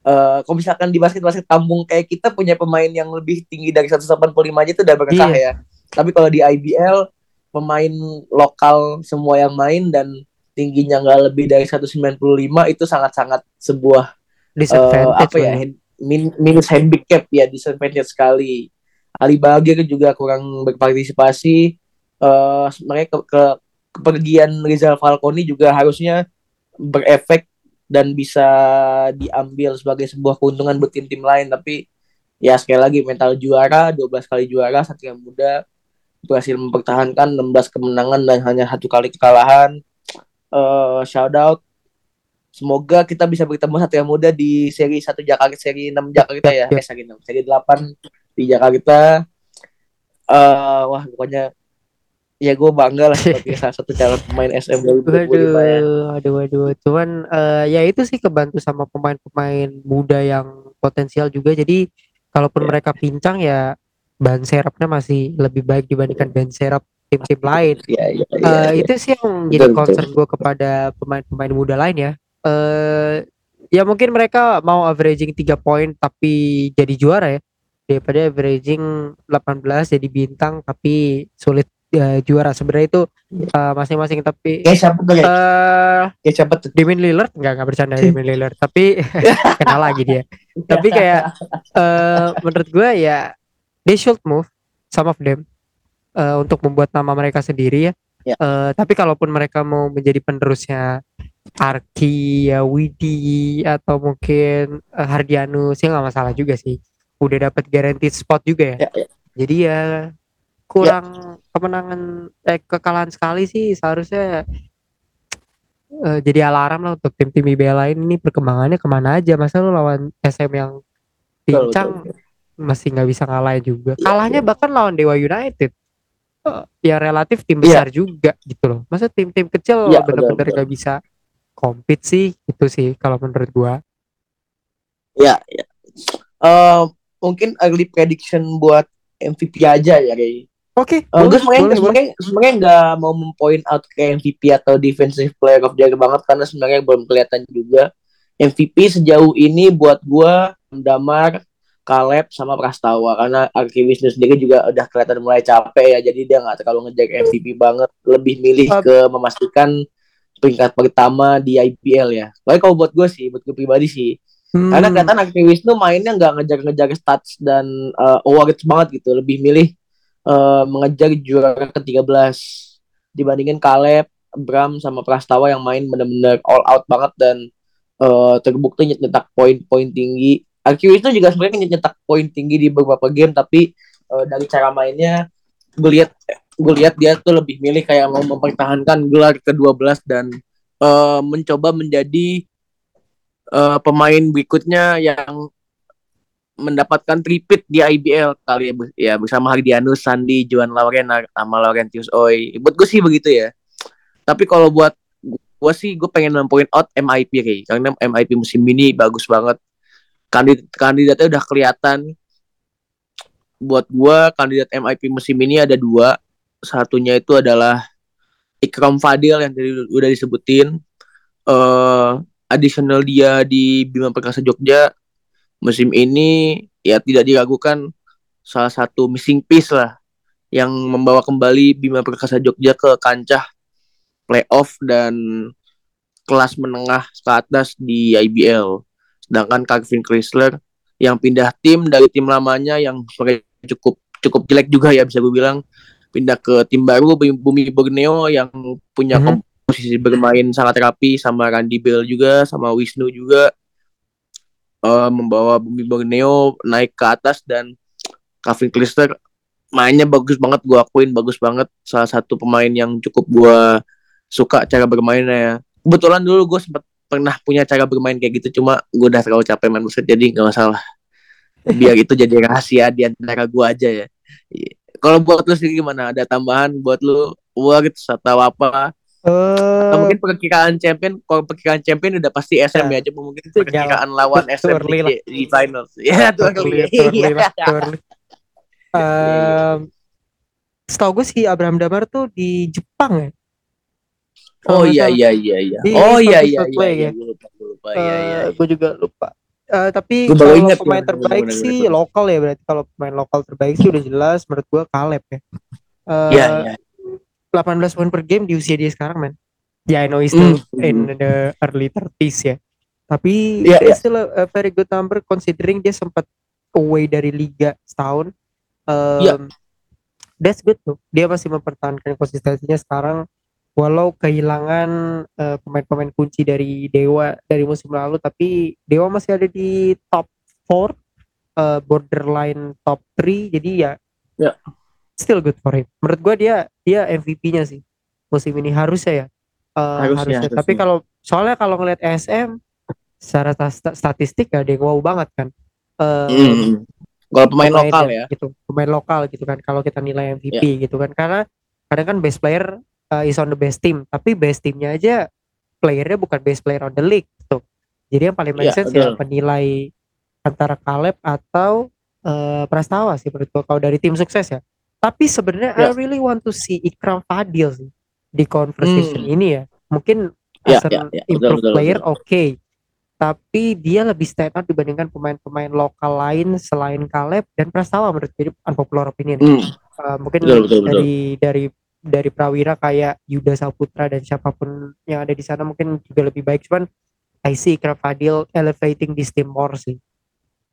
Eh kalau misalkan di basket-basket kampung kayak kita punya pemain yang lebih tinggi dari 185 aja itu udah berkah Iya. ya. Tapi kalau di IBL pemain lokal semua yang main dan tingginya nggak lebih dari 195 itu sangat-sangat sebuah disadvantage apa ya hand- min- minus handicap ya disadvantage sekali. Ali Bagir juga kurang berpartisipasi. Eh mereka ke, ke kepergian Rizal Falconi juga harusnya berefek dan bisa diambil sebagai sebuah keuntungan buat tim-tim lain. Tapi ya sekali lagi mental juara 12 kali juara Satria Muda berhasil mempertahankan 16 kemenangan dan hanya satu kali kekalahan. Eh shout out. Semoga kita bisa bertemu Satria Muda di seri 1 Jakarta seri 6 Jakarta ya. Yap. eh seri 6 seri 8 di Jakarta eh wah pokoknya ya gue bangga lah sebagai salah satu calon pemain SM 2025 ya Waduh, aduh, aduh. Cuman eh, ya itu sih kebantu sama pemain-pemain muda yang potensial juga. Jadi kalaupun Ya. mereka pincang ya ban serapnya masih lebih baik dibandingkan ban serap tim-tim lain. Iya, iya, iya, Eh, iya. itu sih yang jadi Betul, concern gue kepada pemain-pemain muda lain ya. Eh ya mungkin mereka mau averaging 3 poin tapi jadi juara ya daripada averaging 18 jadi bintang tapi sulit eh, juara. Sebenarnya itu eh, masing-masing tapi Kayak siapa tuh? Eh kayak siapa tuh? Damian Lillard? Nggak nggak bercanda *laughs* Damian Lillard. Tapi *laughs* kenal lagi dia. Tapi kayak eh menurut gue ya they should move some of them eh, untuk membuat nama mereka sendiri ya. Ya. Eh, tapi kalaupun mereka mau menjadi penerusnya Arki ya Widi atau mungkin eh, Hardianus ya nggak masalah juga sih udah dapat guaranteed spot juga ya Ya, ya. jadi ya kurang kemenangan eh kekalahan sekali sih seharusnya eh, jadi alarm lah untuk tim-tim IBL lain ini perkembangannya ke mana aja masa lu lawan SM yang pincang betul, masih nggak bisa ngalahin juga. Iya, Kalahnya bahkan lawan Dewa United. Eh, ya relatif tim Iya. besar juga gitu loh. Masa tim-tim kecil Iya, bener-bener nggak bisa compete sih itu sih kalau menurut gua. Ya, ya. Eh, mungkin early prediction buat MVP aja ya kayak. Oke, Uh, gue boleh, sebenarnya sebenarnya sebenarnya nggak mau mempoint out ke MVP atau defensive player of the year banget karena sebenarnya belum kelihatan juga MVP sejauh ini buat gua Damar, Caleb sama Prastawa karena Arki Wisnu sendiri juga udah kelihatan mulai capek ya jadi dia nggak terlalu ngejar MVP banget lebih milih ke memastikan peringkat pertama di IPL ya. Tapi kalau buat gue sih, buat gue pribadi sih, Hmm, karena kelihatan Arki Wisnu mainnya nggak ngejar-ngejar stats dan uh, awards banget gitu, lebih milih uh, mengejar juara ke-13 dibandingin Caleb, Bram sama Prastawa yang main bener-bener all out banget dan uh, terbukti nyet- nyetak poin-poin tinggi. Arki Wisnu juga sebenarnya nyetak poin tinggi di beberapa game tapi uh, dari cara mainnya gue lihat gue lihat dia tuh lebih milih kayak mau mempertahankan gelar ke-12 dan uh, mencoba menjadi uh, pemain berikutnya yang mendapatkan tripit di IBL kali ya, ya bersama Hardianus, Sandi, Juan Lauren sama Laurentius Oi. Buat gue sih begitu ya. Tapi kalau buat gue sih gue pengen mempoint out MIP kayak karena MIP musim ini bagus banget. Kandidat kandidatnya udah kelihatan. Buat gue kandidat MIP musim ini ada dua. Satunya itu adalah Ikram Fadil yang tadi udah disebutin. eh additional dia di Bima Perkasa Jogja musim ini ya tidak diragukan salah satu missing piece lah yang membawa kembali Bima Perkasa Jogja ke kancah playoff dan kelas menengah ke atas di IBL. Sedangkan Calvin Chrysler yang pindah tim dari tim lamanya yang cukup cukup jelek juga ya bisa gue bilang pindah ke tim baru Bumi Borneo yang punya Mhm. Posisi bermain sangat rapi sama Randy Bell juga sama Wisnu juga. Eh, membawa Bumi Borneo naik ke atas dan Calvin Chrysler mainnya bagus banget gue akuin bagus banget. Salah satu pemain yang cukup gue suka cara bermainnya. Ya kebetulan dulu gue sempat pernah punya cara bermain kayak gitu cuma gue udah terlalu capek main basket jadi nggak masalah. Biar itu jadi rahasia di antara gue aja ya. Iya. kalau buat lu sendiri gimana? Ada tambahan buat lu? Awards atau apa atau Eh, mungkin perkiraan champion kalau perkiraan champion udah pasti SM Ya. ya, cuma mungkin Itu perkiraan lawan SM di, lah. di finals ya too early. Em, setahu gue si Abraham Damar tuh di Jepang ya. oh iya iya iya iya Iya, oh iya, iya iya buat iya iya ya. gue lupa lupa iya iya Eh, gue juga lupa. Eh, tapi kalau ingat pemain ya, terbaik sih lokal ya berarti kalau pemain lokal terbaik sih udah jelas menurut gue Caleb ya. Eh, iya iya 18 poin per game di usia dia sekarang men. Ya I know he's still Hmm. in the early 30s ya. Tapi Iya, it's still a, a very good number considering dia sempat away dari liga setahun. Um, Iya. That's good tuh. Dia masih mempertahankan konsistensinya sekarang walau kehilangan eh, pemain-pemain kunci dari Dewa dari musim lalu tapi Dewa masih ada di top 4 eh, borderline top 3 jadi ya Ya. Still good for him. Menurut gua dia dia MVP-nya sih musim ini harusnya ya. Eh, Harusnya, harusnya. Tapi harusnya. kalau soalnya kalau ngelihat SM secara sta- statistik ya dia wow banget kan. Eh, Hmm. kalau pemain lokal ya gitu pemain lokal gitu kan kalau kita nilai MVP gitu kan karena kadang kan best player uh, is on the best team tapi best teamnya aja playernya bukan best player on the league gitu jadi yang paling make Iya, sense ya betul. penilai antara Caleb atau uh, Prastawa sih menurut gua kalau dari tim sukses ya tapi sebenarnya I Ya. really want to see Ikram Fadil sih di conversation Hmm. ini ya. Mungkin Ya, as an ya, ya, betul, improved betul, player oke. Tapi dia lebih stand out dibandingkan pemain-pemain lokal lain selain Caleb dan Prastawa menurut jadi unpopular opinion. Hmm. Uh, mungkin Betul, betul, betul. dari dari dari Prawira kayak Yuda Saputra dan siapa pun yang ada di sana mungkin juga lebih baik. Cuman I see Ikram Fadil elevating this team more sih.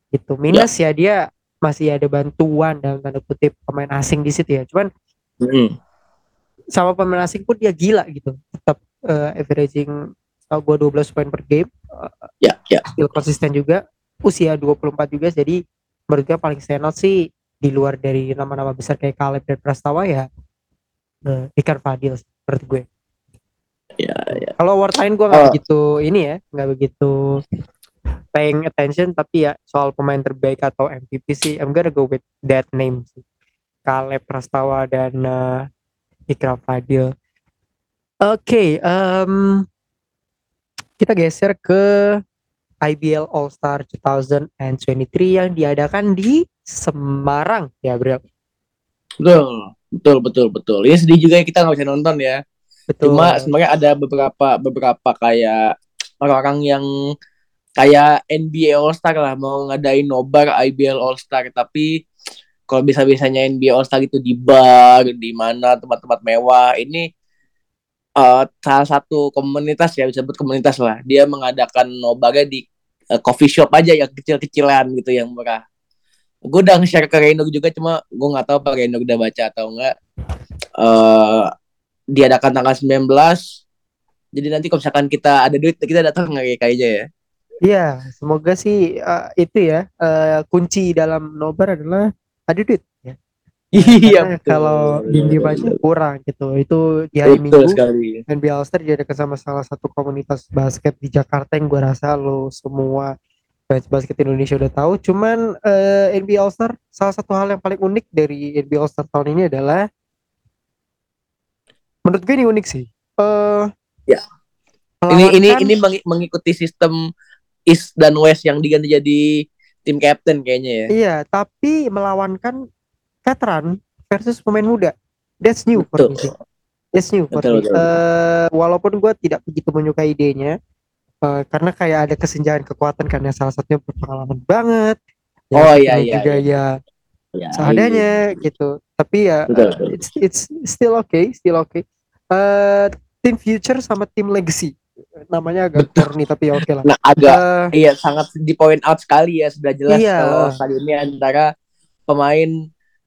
Gitu. Minus ya dia masih ada bantuan dalam tanda kutip pemain asing di situ ya cuman Hmm. sama pemain asing pun dia gila gitu tetap uh, averaging tau gua 12 poin per game uh, Ya, ya. still konsisten juga usia 24 juga jadi menurut gue paling stand out sih di luar dari nama-nama besar kayak Caleb dan Prastawa ya eh, Ikan Fadil menurut gue Ya, ya. kalau award lain gue nggak Oh. begitu ini ya nggak begitu paying attention tapi ya soal pemain terbaik atau MVP sih I'm gonna go with that name sih. Kaleb Prastawa dan uh, Ikram Fadil. Oke, okay, um, kita geser ke IBL All Star 2023 yang diadakan di Semarang ya, Bro. Betul, betul, betul, betul. Ya sedih juga ya kita nggak bisa nonton ya. Betul. Cuma sebenarnya ada beberapa beberapa kayak orang-orang yang kayak NBA All Star lah mau ngadain nobar IBL All Star tapi kalau bisa-bisanya NBA All Star itu di bar di mana tempat-tempat mewah ini uh, salah satu komunitas ya bisa komunitas lah. Dia mengadakan nobarnya di uh, coffee shop aja yang kecil-kecilan gitu yang murah. Gue udah nge-share ke Reno juga cuma gue nggak tahu apa Reno udah baca atau enggak uh, diadakan tanggal 19 jadi nanti kalau misalkan kita ada duit kita datang nggak kayaknya ya Iya, semoga sih uh, itu ya uh, kunci dalam nobar adalah ada duit ya. Iya, kalau dinding aja kurang gitu. Itu di hari betul Minggu sekali. NBA All Star jadi sama salah satu komunitas basket di Jakarta yang gue rasa lo semua fans basket Indonesia udah tahu. Cuman uh, eh, NBA All Star salah satu hal yang paling unik dari NBA All Star tahun ini adalah menurut gue ini unik sih. Uh, ya. Ini ini ini mengikuti sistem East dan West yang diganti jadi tim captain kayaknya ya. Iya, tapi melawankan veteran versus pemain muda. That's new betul. for me. That's new for betul, me. Betul. Uh, walaupun gue tidak begitu menyukai idenya, uh, karena kayak ada kesenjangan kekuatan karena salah satunya berpengalaman banget. Ya, oh iya iya. Juga iya. ya, ya seadanya iya. gitu. Tapi ya betul, betul. Uh, it's it's still okay, still okay. Uh, tim future sama tim legacy namanya agak corny tapi ya oke okay lah. Nah, agak uh, iya sangat di point out sekali ya sudah jelas iya. kalau kali ini antara pemain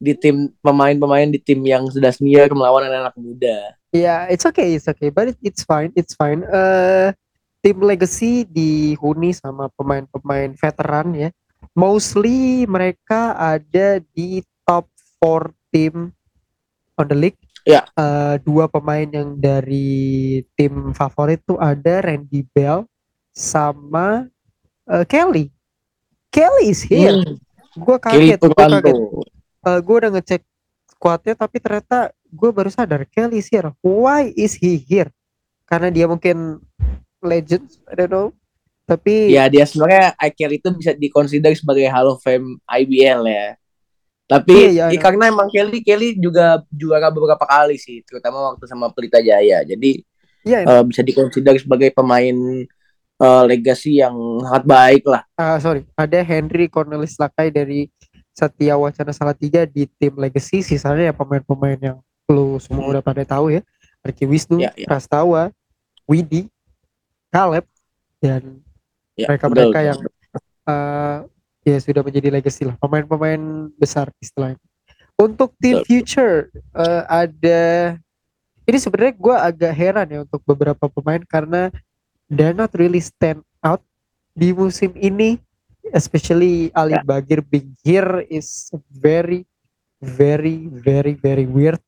di tim pemain-pemain di tim yang sudah senior melawan anak-anak muda. Iya, yeah, it's okay, it's okay, but it, it's fine, it's fine. Uh, tim legacy dihuni sama pemain-pemain veteran ya. Mostly mereka ada di top 4 tim on the league Ya. Uh, dua pemain yang dari tim favorit tuh ada Randy Bell sama uh, Kelly. Kelly is here. Hmm. Gue kaget, gue kaget. Uh, gue udah ngecek squadnya tapi ternyata gue baru sadar Kelly is here. Why is he here? Karena dia mungkin legend, I don't know. Tapi ya dia sebenarnya Kelly itu bisa dikonsider sebagai Hall of Fame IBL ya. Tapi iya, iya, iya. karena emang Kelly Kelly juga juara beberapa kali sih, terutama waktu sama Pelita Jaya. Jadi iya, uh, bisa dikonsider sebagai pemain uh, legasi yang sangat baik lah. Uh, sorry, ada Henry Cornelis Lakai dari Satya Wacana Salatiga di tim legacy. Sisanya ya pemain-pemain yang lu semua hmm. udah pada tahu ya. Arki Wisnu, ya, ya. Prastawa, Widi, Caleb, dan mereka-mereka yang uh, ya sudah menjadi legacy lah pemain-pemain besar istilahnya untuk tim future uh, ada ini sebenarnya gue agak heran ya untuk beberapa pemain karena they're not really stand out di musim ini especially Ali yeah. Bagir being here is very very very very weird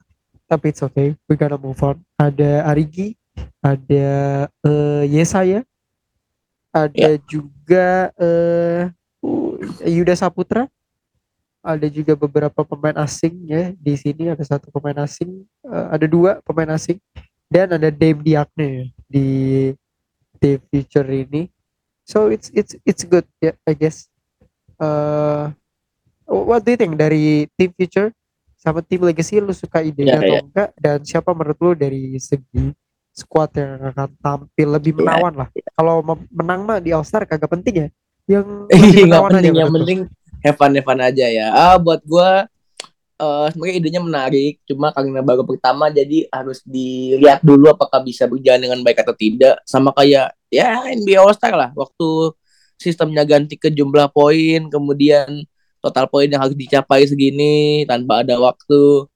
tapi it's okay we gotta move on ada Arigi ada uh, Yesaya ada yeah. juga uh, Yuda Saputra. Ada juga beberapa pemain asing ya di sini ada satu pemain asing uh, ada dua pemain asing dan ada Dave Diakne di di future ini. So it's it's it's good ya yeah, I guess. Uh, what do you think dari tim future? Sama tim legacy lu suka idenya yeah, atau yeah. enggak? Dan siapa menurut lu dari segi squad yang akan tampil lebih ya, menawan lah? Kalau menang mah di All Star kagak penting ya yang nggak penting yang penting have fun have fun aja ya. Ah buat gue uh, sebenarnya idenya menarik cuma karena baru pertama jadi harus dilihat dulu apakah bisa berjalan dengan baik atau tidak. Sama kayak ya NBA All Star lah waktu sistemnya ganti ke jumlah poin kemudian total poin yang harus dicapai segini tanpa ada waktu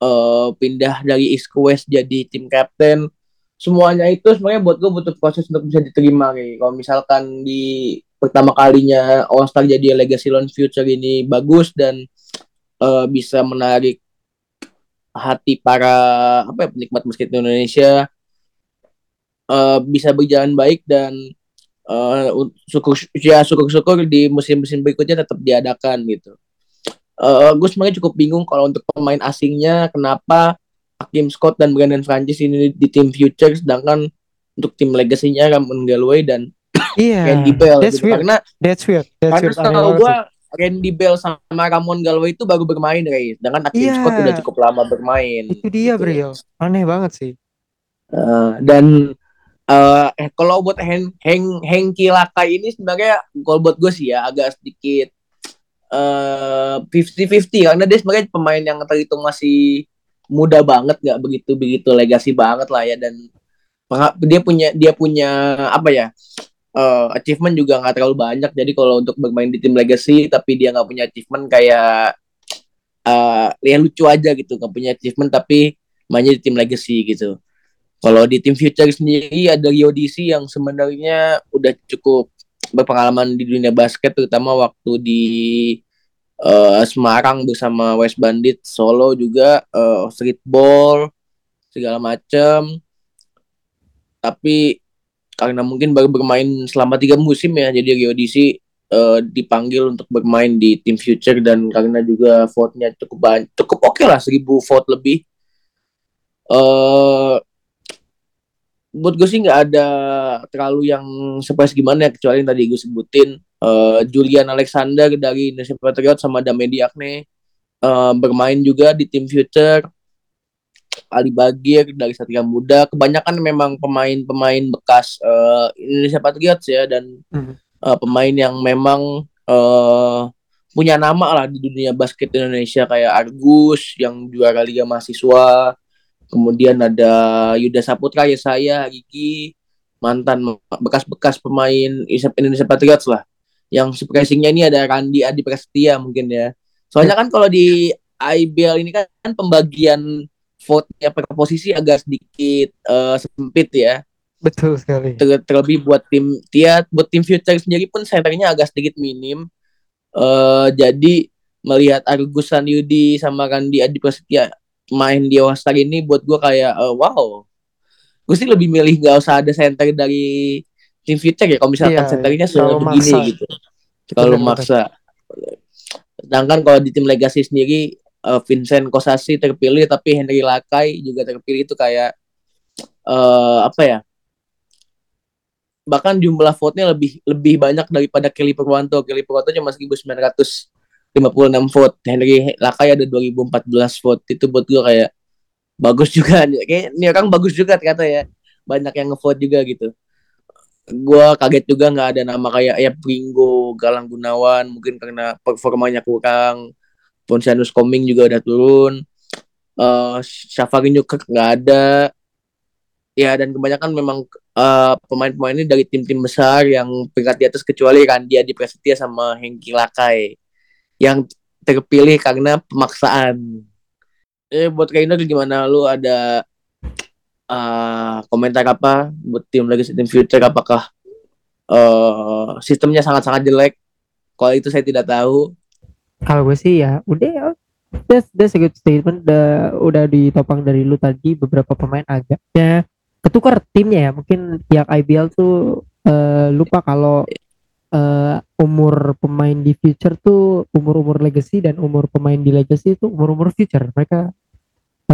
uh, pindah dari East ke West jadi tim captain. Semuanya itu sebenarnya buat gue butuh proses untuk bisa diterima nih kalau misalkan di pertama kalinya All Star jadi legacy launch future ini bagus dan uh, bisa menarik hati para apa ya penikmat basket Indonesia uh, bisa berjalan baik dan uh, ya syukur-syukur di musim-musim berikutnya tetap diadakan gitu. Uh, gue sebenarnya cukup bingung kalau untuk pemain asingnya kenapa Hakim Scott dan Brandon Francis ini di tim future sedangkan untuk tim legasinya Ramon Galway dan Iya. Randy Bell That's gitu. weird. karena That's weird. That's karena kalau gue. Randy Bell sama Ramon Galway itu baru bermain guys sedangkan Hakim Iya. Scott udah cukup lama bermain itu dia gitu. Bril. Aneh banget sih. Eh, dan eh eh, kalau buat Hen Heng Hengki Lakai ini sebenarnya kalau buat gue sih ya agak sedikit eh 50-50 karena dia sebenarnya pemain yang terhitung masih muda banget nggak begitu begitu legasi banget lah ya dan dia punya dia punya apa ya eh, achievement juga nggak terlalu banyak jadi kalau untuk bermain di tim legacy tapi dia nggak punya achievement kayak eh ya lucu aja gitu nggak punya achievement tapi mainnya di tim legacy gitu kalau di tim future sendiri ada Rio DC yang sebenarnya udah cukup berpengalaman di dunia basket terutama waktu di eh, Semarang bersama West Bandit, Solo juga eh, streetball segala macam. Tapi karena mungkin baru bermain selama tiga musim ya, jadi Rio DC eh, dipanggil untuk bermain di tim future dan karena juga vote-nya cukup banyak, cukup oke lah seribu vote lebih. Eh buat gue sih nggak ada terlalu yang surprise gimana ya kecuali yang tadi gue sebutin eh, Julian Alexander dari Indonesia Patriot sama Dame Diakne eh, bermain juga di tim future Ali Bagir dari Satria Muda. Kebanyakan memang pemain-pemain bekas eh, Indonesia Patriots ya dan Hmm. eh, pemain yang memang eh, punya nama lah di dunia basket Indonesia. Kayak Argus yang juara Liga Mahasiswa. Kemudian ada Yuda Saputra ya saya Gigi. Mantan bekas-bekas pemain Indonesia Patriots lah. Yang surprisingnya ini ada Randi Adi Prasetya mungkin ya. Soalnya kan kalau di IBL ini kan pembagian vote-nya per posisi agak sedikit eh, sempit ya. Betul sekali. Ter- terlebih buat tim dia buat tim future sendiri pun senternya agak sedikit minim. Eh jadi melihat Argus Yudi sama Randi Adi Prasetya main di All ini buat gue kayak eh, wow. Gue sih lebih milih gak usah ada center dari tim future ya kalau misalkan Iya, senternya terlalu begini maksa. gitu. Kalau maksa. Sedangkan kalau di tim legacy sendiri eh, Vincent Kosasi terpilih tapi Henry Lakai juga terpilih itu kayak eh apa ya bahkan jumlah vote-nya lebih lebih banyak daripada Kelly Purwanto. Kelly Purwanto cuma 1956 vote. Henry Lakai ada 2014 vote. Itu buat gue kayak bagus juga. Kayak ini orang bagus juga ternyata ya. Banyak yang ngevote juga gitu. Gue kaget juga nggak ada nama kayak ya Pringo, Galang Gunawan. Mungkin karena performanya kurang. Ponsianus Koming juga udah turun. Uh, Syafari Nyukek nggak ada. Ya dan kebanyakan memang uh, pemain-pemain ini dari tim-tim besar yang peringkat di atas kecuali Randy Adi Prasetya sama Hengki Lakai yang terpilih karena pemaksaan. Eh buat Reiner gimana lu ada uh, komentar apa buat tim lagi tim future apakah uh, sistemnya sangat-sangat jelek? Kalau itu saya tidak tahu. Kalau gue sih ya udah ya. That's, that's a good statement. Udah, udah ditopang dari lu tadi beberapa pemain agaknya ketukar timnya ya. Mungkin pihak IBL tuh eh, lupa kalau eh, umur pemain di future tuh umur-umur legacy dan umur pemain di legacy itu umur-umur future. Mereka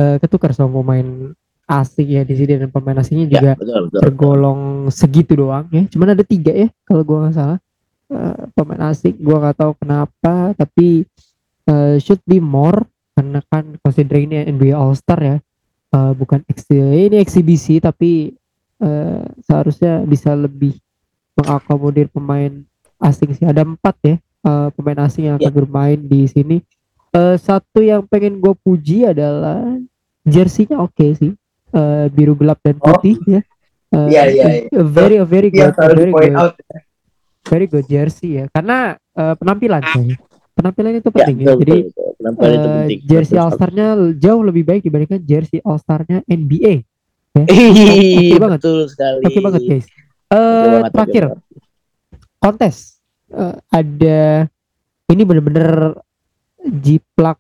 eh, ketukar sama pemain asing ya di sini dan pemain asingnya juga Ya, betul betul. tergolong segitu doang ya. Cuman ada tiga ya kalau gua nggak salah Eh, pemain asing. Gua nggak tahu kenapa tapi eh, should be more karena kan considering ini NBA All Star ya. Eh, bukan ini eksibisi tapi eh, seharusnya bisa lebih mengakomodir pemain asing sih. Ada empat ya eh, pemain asing yang akan bermain di sini. Eh, satu yang pengen gue puji adalah jersey-nya oke sih. Eh, biru gelap dan putih ya. Eh, Iya, iya, *laughs* a Very very good, harus very good, out. Very good jersey ya. Karena eh, penampilan coy. Penampilan itu Ya, penting ya. betul, Jadi betul, betul. Penampilan itu eh, penting. jersey All Star-nya jauh lebih baik dibandingkan jersey All Star-nya NBA. Ih, Oke banget. betul sekali. Oke banget guys. Eh banget, terakhir banget. kontes Eh, ada ini bener-bener jiplak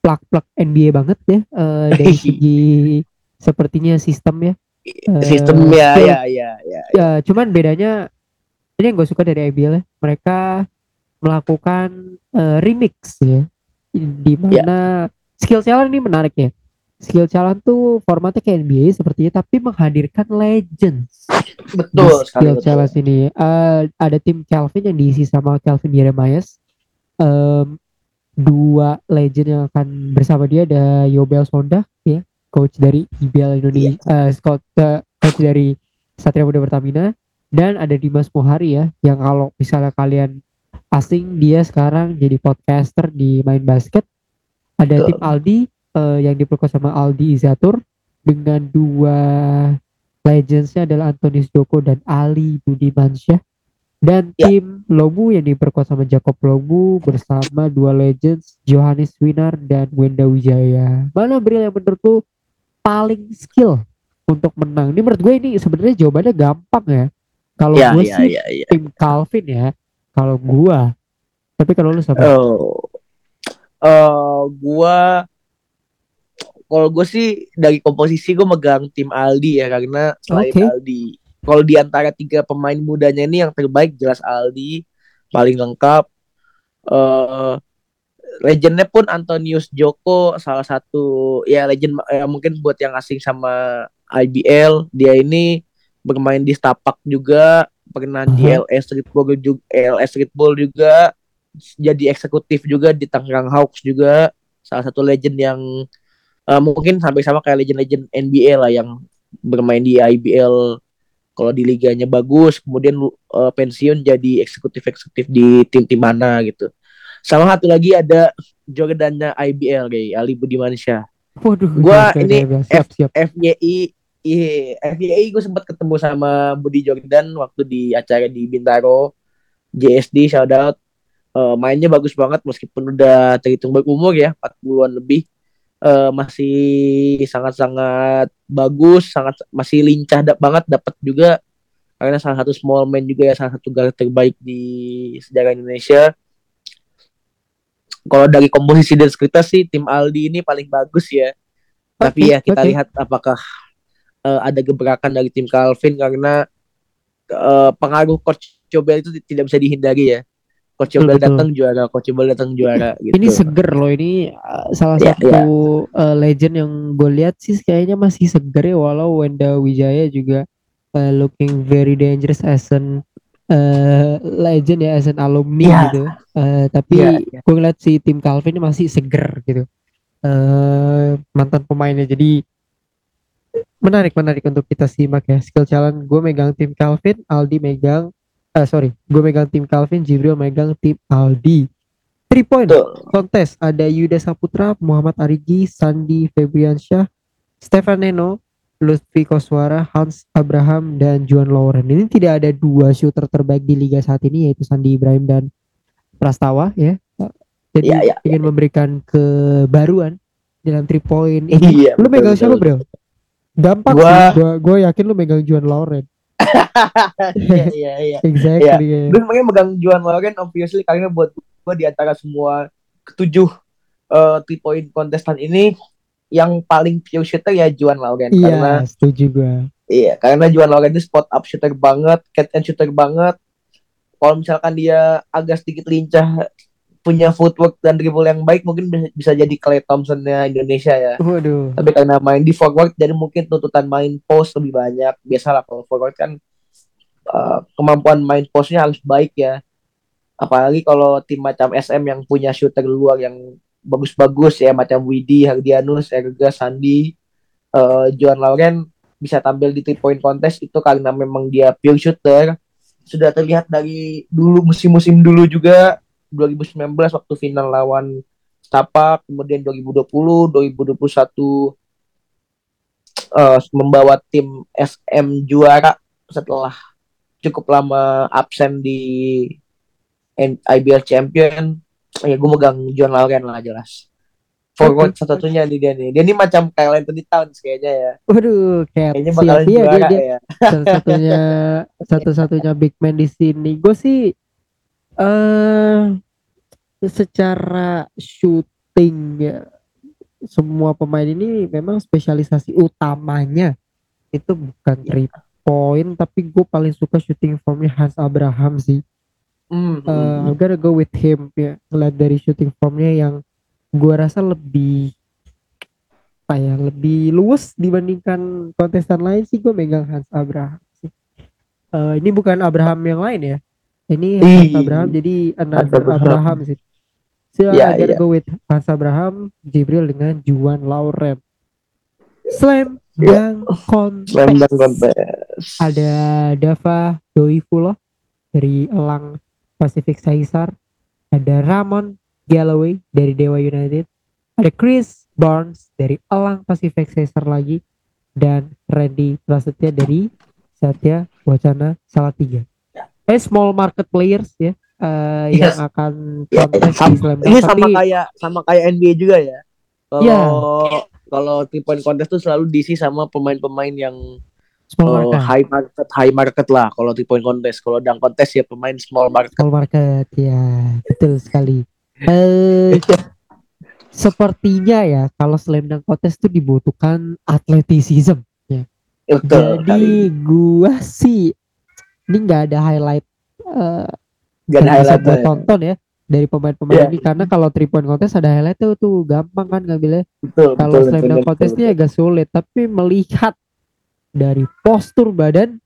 plak-plak NBA banget ya eh, dari *laughs* segi sepertinya sistem ya. Sistem ya, ya, ya, ya. Ya, cuman bedanya ini yang gue suka dari IBL ya mereka melakukan uh, remix ya. Di mana skill challenge ini menarik ya. Skill challenge tuh formatnya kayak NBA sepertinya tapi menghadirkan legends. Betul di skill challenge ini uh, ada tim Calvin yang diisi sama Calvin Jeremias. Um, dua legend yang akan bersama dia ada Yobel Sonda ya coach dari IBL Indonesia yeah. uh, coach, uh, coach dari Satria Muda Pertamina dan ada Dimas Muhari ya yang kalau misalnya kalian asing dia sekarang jadi podcaster di main basket ada Betul. tim Aldi uh, yang diperkuat sama Aldi Izatur dengan dua legendsnya adalah Antonius Joko dan Ali Budimansyah dan ya. tim Lomu yang diperkuat sama Jacob Lomu bersama dua legends Johannes Winar dan Wenda Wijaya. Mana Bril yang menurutku paling skill untuk menang? Ini menurut gue ini sebenarnya jawabannya gampang ya. Kalau ya, gue ya, sih ya, ya. tim Calvin ya. Kalau gue. Tapi kalau lu siapa? Oh. Uh, gua kalau gue sih dari komposisi gue megang tim Aldi ya karena selain okay. Aldi kalau di antara tiga pemain mudanya ini yang terbaik jelas Aldi paling lengkap. Uh, legendnya pun Antonius Joko salah satu ya legend ya mungkin buat yang asing sama IBL dia ini bermain di Stapak juga pernah di mhm. LS Streetball juga LS Streetball juga jadi eksekutif juga di Tangerang Hawks juga salah satu legend yang uh, mungkin sampai sama kayak legend-legend NBA lah yang bermain di IBL kalau di liganya bagus kemudian uh, pensiun jadi eksekutif eksekutif di tim-tim mana gitu sama satu lagi ada Jordannya IBL kayak Ali Budimansyah Waduh, gua ini siap, siap. FYI Iya, FYI gue sempat ketemu sama Budi Jordan waktu di acara di Bintaro JSD shout out uh, mainnya bagus banget meskipun udah terhitung berumur ya 40-an lebih uh, masih sangat-sangat bagus, sangat masih lincah da banget dapat juga karena salah satu small man juga ya salah satu guard terbaik di sejarah Indonesia. Kalau dari komposisi dan skripta sih tim Aldi ini paling bagus ya. Tapi ya kita okay. lihat apakah uh, ada gebrakan dari tim Calvin karena uh, pengaruh coach Cobel itu tidak bisa dihindari ya. Coach Yobel datang juara, Coach Yobel datang juara gitu. Ini seger loh ini uh, salah yeah, satu yeah. Uh, legend yang gue lihat sih kayaknya masih seger ya walau Wenda Wijaya juga uh, looking very dangerous as an uh, legend ya as an alumni yeah. gitu. Uh, tapi yeah, yeah. gue ngeliat si tim Calvin ini masih seger gitu. Uh, mantan pemainnya jadi menarik menarik untuk kita simak ya. Skill challenge gue megang tim Calvin Aldi megang uh, sorry gue megang tim Calvin Jibril megang tim Aldi. Three point kontes ada Yuda Saputra Muhammad Arigi Sandi Febriansyah Stefan Neno Lutfi Koswara Hans Abraham dan Juan Lauren ini tidak ada dua shooter terbaik di liga saat ini yaitu Sandi Ibrahim dan Prastawa ya. Jadi ya, ya, ingin ya. memberikan kebaruan dalam three point ini. Iya, lu megang siapa bro gampang gua... sih gua, gua yakin lu megang Juan Lauren *laughs* iya iya iya. *laughs* Exactly. Yeah. Gue makanya megang Juan Loren obviously karena buat gue di antara semua ketujuh uh, three point kontestan ini yang paling pure shooter ya Juan Loren iya, karena setuju gue. Iya, karena Juan Loren itu spot up shooter banget, catch and shooter banget. Kalau misalkan dia agak sedikit lincah punya footwork dan dribble yang baik mungkin bisa jadi Clay Thompsonnya Indonesia ya. Waduh. Tapi karena main di forward jadi mungkin tuntutan main post lebih banyak. Biasalah kalau forward kan uh, kemampuan main postnya harus baik ya. Apalagi kalau tim macam SM yang punya shooter luar yang bagus-bagus ya macam Widi, Hardianus, Erga, Sandi, uh, Joan Lauren bisa tampil di three point contest itu karena memang dia pure shooter sudah terlihat dari dulu musim-musim dulu juga 2019 waktu final lawan Stapak, kemudian 2020, 2021 uh, membawa tim SM juara setelah cukup lama absen di IBL Champion. Ya gue megang John Lauren lah jelas. Forward okay. satu-satunya di dia nih. Dia ini macam kayak Anthony Towns kayaknya ya. Waduh, kayak kayaknya bakalan iya, juara dia, dia. ya. Satu-satunya satu-satunya big man di sini. Gue sih uh, secara shooting ya semua pemain ini memang spesialisasi utamanya. Itu bukan iya. three poin tapi gue paling suka shooting formnya Hans Abraham sih. Hmm, uh, I'm gonna go with him ya. Ngeliat dari shooting formnya yang gue rasa lebih apa ya lebih luwes dibandingkan kontestan lain sih gue megang Hans Abraham sih. Uh, ini bukan Abraham yang lain ya ini Hans Abraham jadi another Abraham. Abraham sih so I gotta ya. go with Hans Abraham Jibril dengan Juan Lauren Slam Ya. Dunk Contest Slam dunk contest. ada Dava Doifulo dari Elang Pacific Caesar ada Ramon Galloway dari Dewa United ada Chris Barnes dari Elang Pacific Caesar lagi dan Randy Prasetya dari Satya Wacana Salatiga eh small market players ya yang Yes. akan Ya, kontes di Slam ini sama tapi kayak sama kayak NBA juga ya. Kalau Iya. kalau three point contest tuh selalu diisi sama pemain-pemain yang small oh, market high market high market lah kalau three point contest. Kalau dunk contest ya pemain small market. small market ya betul sekali eh *laughs* sepertinya ya kalau slam dunk contest tuh dibutuhkan atletisism Betul. jadi gua sih ini nggak ada highlight eh Gak ada highlight ya. tonton ya dari pemain-pemain Iya. ini. Karena kalau three point contest ada highlight tuh tuh gampang kan ngambilnya Betul, kalau slam dunk betul, contest ini agak sulit. Tapi melihat dari postur badan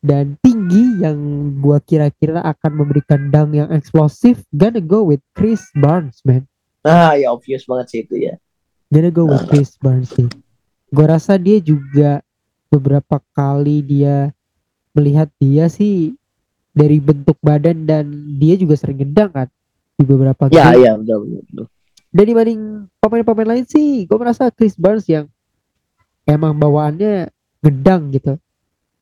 dan tinggi yang gua kira-kira akan memberikan dunk yang eksplosif gonna go with Chris Barnes man. Ah, ya obvious banget sih itu ya. gonna go with Chris Barnes sih. Gua rasa dia juga beberapa kali dia melihat dia sih dari bentuk badan dan dia juga sering gendang kan di beberapa Ya, game ya, betul, betul, betul. dan dibanding pemain-pemain lain sih gue merasa Chris Barnes yang emang bawaannya gendang gitu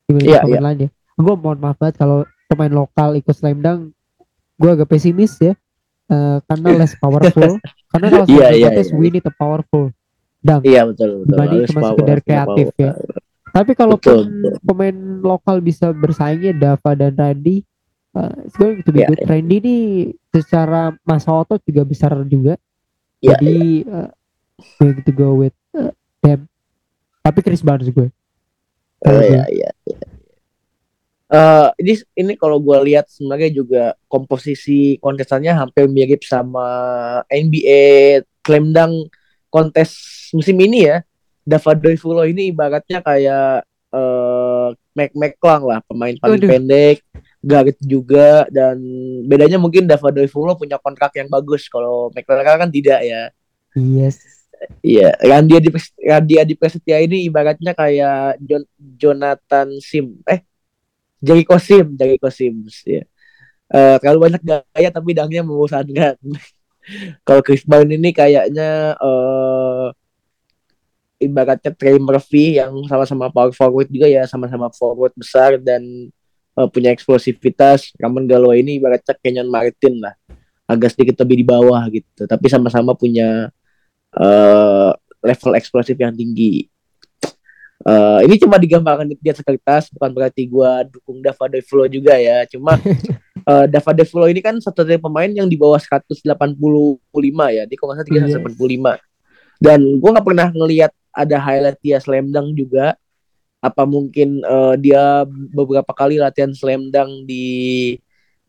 dibanding Iya, pemain lain ya gue mohon maaf banget kalau pemain lokal ikut slam dunk gue agak pesimis ya Eh, karena less *laughs* powerful karena kalau iya, contest iya. we need a powerful dunk Iya, betul, betul. Dibanding cuma sekedar kreatif power. ya. Tapi kalaupun Betul, betul. pemain lokal bisa bersaingnya Dava dan Randy uh, it's going to be Iya, good. Randy ini secara masa otot juga besar juga Iya, jadi uh, going to go with uh, them tapi Chris Barnes gue Oh, Kalau iya, iya, iya. Eh, ini ini kalau gue lihat sebenarnya juga komposisi kontestannya hampir mirip sama NBA Slam Dunk kontes musim ini ya. Davado Fulo ini ibaratnya kayak eh Mac McClung lah, pemain paling Waduh. pendek, guard juga dan bedanya mungkin Davado Fulo punya kontrak yang bagus kalau McClung kan tidak ya. yes Iya, Randy Adi Randy Adi Prasetya ini ibaratnya kayak Jon- Jonathan Sim, eh Jericho Sim, Jericho Sims ya. Eh, terlalu banyak gaya tapi dangnya membosankan. *laughs* Kalau Chris Brown ini kayaknya eh ibaratnya Trey Murphy yang sama-sama power forward juga ya, sama-sama forward besar dan eh, punya eksplosivitas. Ramon Galloway ini ibaratnya Kenyon Martin lah, agak sedikit lebih di bawah gitu, tapi sama-sama punya eh level eksplosif yang tinggi. Eh ini cuma digambarkan di atas kertas, bukan berarti gua dukung Dava Devlo juga ya. Cuma *laughs* eh Dava Devlo ini kan satu dari pemain yang di bawah 185 ya. Dia kalau nggak salah Yes. 385. Dan gua nggak pernah ngelihat ada highlight dia slam dunk juga. Apa mungkin eh, dia beberapa kali latihan slam dunk di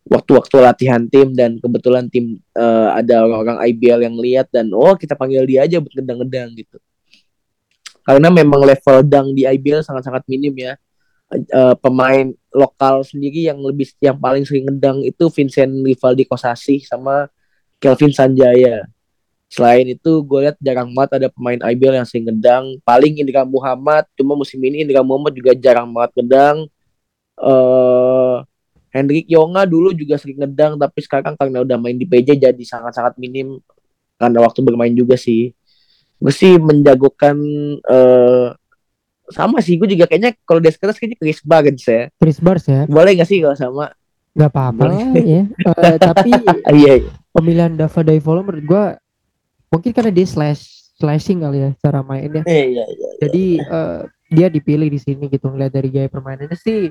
waktu-waktu latihan tim dan kebetulan tim eh, ada orang-orang IBL yang lihat dan oh kita panggil dia aja buat ngedang-ngedang gitu. Karena memang level dang di IBL sangat-sangat minim ya. Eh, pemain lokal sendiri yang lebih yang paling sering ngedang itu Vincent Rivaldi Kosasi sama Kelvin Sanjaya. Selain itu gue lihat jarang banget ada pemain IBL yang sering ngedang. Paling Indra Muhammad, cuma musim ini Indra Muhammad juga jarang banget ngedang. Eh Hendrik Yonga dulu juga sering ngedang tapi sekarang karena udah main di PJ jadi sangat-sangat minim karena waktu bermain juga sih. Gue sih menjagokan eh sama sih gue juga kayaknya kalau di sekarang kayaknya Chris Barnes ya. Chris Barnes ya Boleh gak sih kalau sama? nggak apa-apa ya Eh, tapi *laughs* Iya, iya. pemilihan Dava Daivolo menurut gue mungkin karena dia slash slashing kali ya cara mainnya Eh, iya, iya. jadi eh, dia dipilih di sini gitu ngeliat dari gaya permainannya sih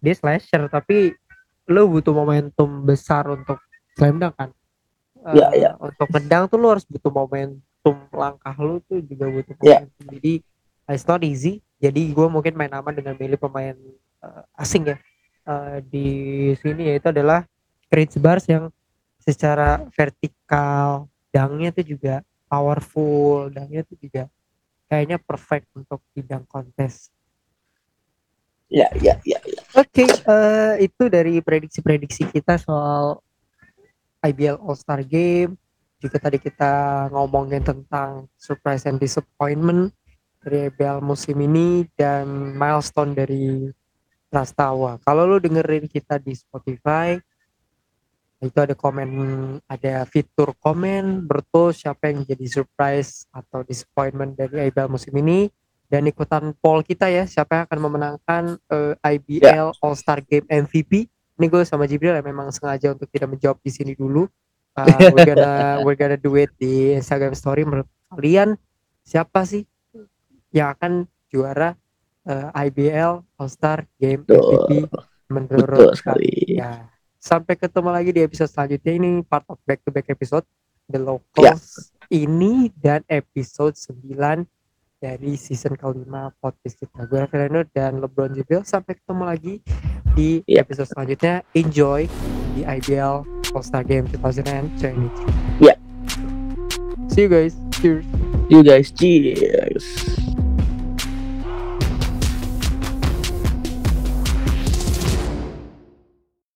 dia slasher tapi lu butuh momentum besar untuk slam dunk kan Iya, iya. untuk ngedang tuh lu harus butuh momentum langkah lu tuh juga butuh Iya. momentum jadi it's not easy jadi gue mungkin main aman dengan milih pemain uh, asing ya uh, di sini yaitu adalah Chris Bars yang secara vertikal dangnya itu juga powerful dangnya itu juga kayaknya perfect untuk bidang kontes ya ya ya, ya. oke okay, uh, itu dari prediksi-prediksi kita soal IBL All Star Game juga tadi kita ngomongin tentang surprise and disappointment dari IBL musim ini dan milestone dari Prastawa. Kalau lu dengerin kita di Spotify, itu ada komen, ada fitur komen, bertu siapa yang jadi surprise atau disappointment dari IBL musim ini dan ikutan poll kita ya, siapa yang akan memenangkan uh, eh, IBL yeah. All Star Game MVP. Ini gue sama Jibril ya memang sengaja untuk tidak menjawab di sini dulu. Uh, *laughs* we're gonna we're gonna do it di Instagram Story. Menurut kalian siapa sih yang akan juara uh, eh, IBL All Star Game MVP menurut sekali. Ya. Sampai ketemu lagi di episode selanjutnya ini part of back to back episode The Locals ya. ini dan episode 9 dari season kelima podcast kita. Gue Rafael dan LeBron Jibril. Sampai ketemu lagi di ya. episode selanjutnya. Enjoy di IBL All Star Game 2023. Ya. See you guys. Cheers. See you guys. Cheers.